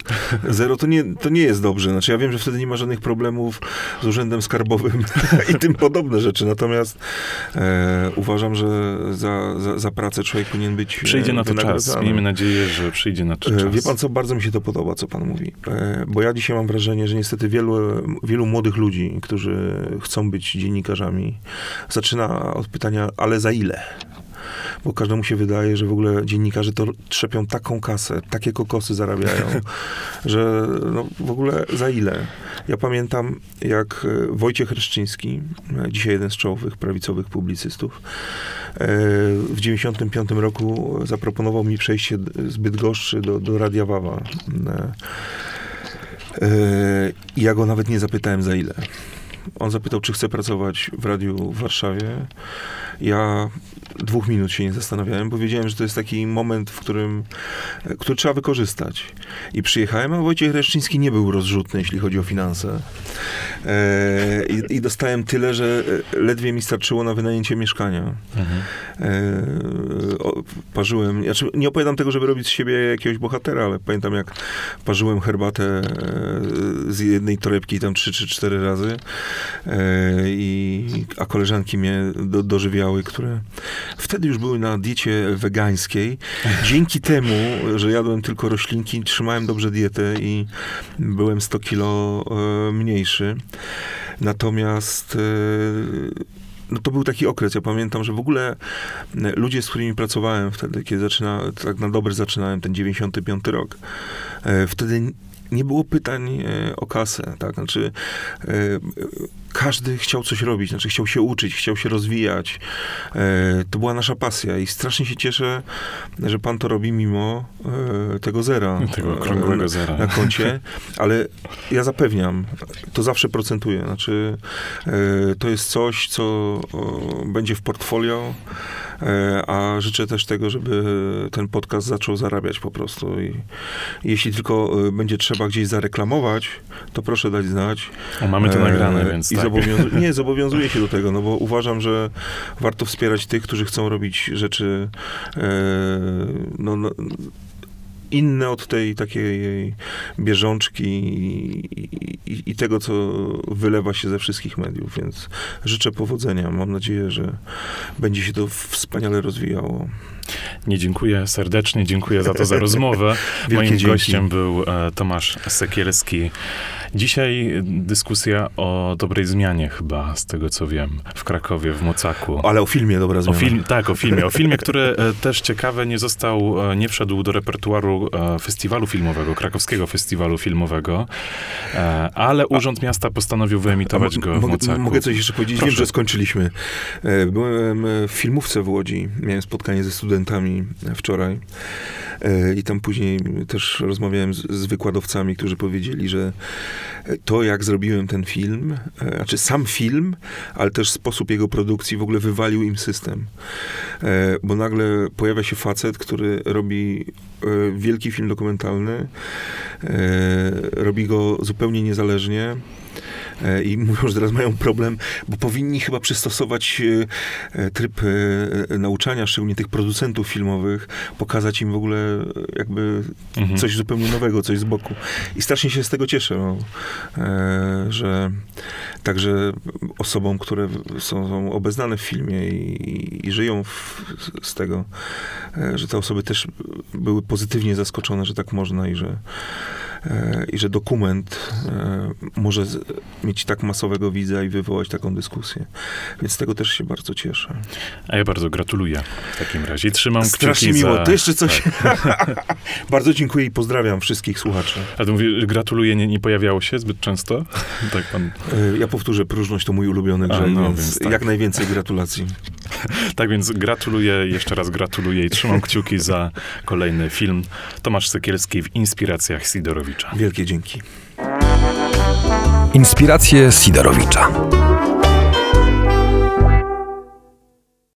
zero to nie, to nie jest dobrze. Znaczy ja wiem, że wtedy nie ma żadnych problemów z urzędem skarbowym i tym podobne rzeczy. Natomiast e, uważam, że za, za, za pracę człowiek powinien być Przyjdzie e, na to czas. Miejmy nadzieję, że przyjdzie na to E, czas. Wie pan co, bardzo mi się to podoba, co pan mówi. E, Bo ja dzisiaj mam wrażenie, że niestety wielu, wielu młodych ludzi, którzy chcą być dziennikarzami, zaczyna od pytania, ale za ile? Bo każdemu się wydaje, że w ogóle dziennikarze to trzepią taką kasę, takie kokosy zarabiają, że no, w ogóle za ile? Ja pamiętam, jak e, Wojciech Reszczyński, e, dzisiaj jeden z czołowych prawicowych publicystów, e, w 95 roku zaproponował mi przejście z Bydgoszczy do, do Radia Wawa. I ja go nawet nie zapytałem za ile. On zapytał, czy chce pracować w radiu w Warszawie. Ja dwóch minut się nie zastanawiałem, bo wiedziałem, że to jest taki moment, w którym, e, który trzeba wykorzystać. I przyjechałem, a Wojciech Reszczyński nie był rozrzutny, jeśli chodzi o finanse. E, i, I dostałem tyle, że e, ledwie mi starczyło na wynajęcie mieszkania. Mhm. E, o, parzyłem, znaczy nie opowiadam tego, żeby robić z siebie jakiegoś bohatera, ale pamiętam jak parzyłem herbatę e, z jednej torebki tam trzy czy cztery razy, e, i, a koleżanki mnie do, dożywiały, które wtedy już były na diecie wegańskiej. Dzięki temu, że jadłem tylko roślinki, trzymałem dobrze dietę i byłem 100 kilo e, mniejszy. Natomiast e, no to był taki okres. Ja pamiętam, że w ogóle e, ludzie, z którymi pracowałem wtedy, kiedy zaczyna, tak na dobre zaczynałem, ten 95 rok, wtedy nie było pytań e, o kasę, tak? Znaczy, e, każdy chciał coś robić, znaczy chciał się uczyć, chciał się rozwijać. E, to była nasza pasja i strasznie się cieszę, że pan to robi mimo tego zera. Tego okrągłego zera. Na koncie, ale ja zapewniam, to zawsze procentuje. Znaczy, to jest coś, co będzie w portfolio, a życzę też tego, żeby ten podcast zaczął zarabiać po prostu. I jeśli tylko e, będzie trzeba gdzieś zareklamować, to proszę dać znać. O, mamy to E, nagrane, więc I tak. zobowiązu- nie, zobowiązuję się do tego, no bo uważam, że warto wspierać tych, którzy chcą robić rzeczy e, no, no, inne od tej takiej bieżączki i, i, i tego, co wylewa się ze wszystkich mediów, więc życzę powodzenia. Mam nadzieję, że będzie się to wspaniale rozwijało. Nie dziękuję serdecznie, dziękuję za to za rozmowę. Moim dzięki. gościem był e, Tomasz Sekielski. Dzisiaj dyskusja o dobrej zmianie chyba, z tego co wiem, w Krakowie, w Mocaku. Ale o filmie dobra O zmiana. film, tak, o filmie. O filmie, który e, też ciekawe nie został, e, nie wszedł do repertuaru festiwalu filmowego, krakowskiego festiwalu filmowego, ale Urząd Miasta postanowił wyemitować go w Mocaku. mogę coś jeszcze powiedzieć? Wiem, Proszę. że skończyliśmy. Byłem w filmówce w Łodzi. Miałem spotkanie ze studentami wczoraj. E, I tam później też rozmawiałem z, z wykładowcami, którzy powiedzieli, że to, jak zrobiłem ten film, e, znaczy sam film, ale też sposób jego produkcji w ogóle wywalił im system. E, Bo nagle pojawia się facet, który robi wielki film dokumentalny, robi go zupełnie niezależnie. E, I mówią, że teraz mają problem, bo powinni chyba przystosować e, e, tryb nauczania, szczególnie tych producentów filmowych, pokazać im w ogóle jakby Mhm. coś zupełnie nowego, coś z boku. I strasznie się z tego cieszę, no, że także osobom, które są, są obeznane w filmie i, i żyją w, z tego, że te osoby też były pozytywnie zaskoczone, że tak można i że i że dokument e, może mieć tak masowego widza i wywołać taką dyskusję. Więc z tego też się bardzo cieszę. A ja bardzo gratuluję w takim razie. Trzymam Strasznie kciuki miło. za... To jeszcze coś. bardzo dziękuję i pozdrawiam wszystkich słuchaczy. A to mówię, gratuluję, nie, nie pojawiało się zbyt często? tak pan... E, Ja powtórzę, próżność to mój ulubiony grzech, no, więc, więc tak. jak najwięcej gratulacji. Tak więc gratuluję, jeszcze raz gratuluję i trzymam kciuki za kolejny film. Tomasz Sekielski w Inspiracjach Sidorowicza. Wielkie dzięki. Inspiracje Sidorowicza.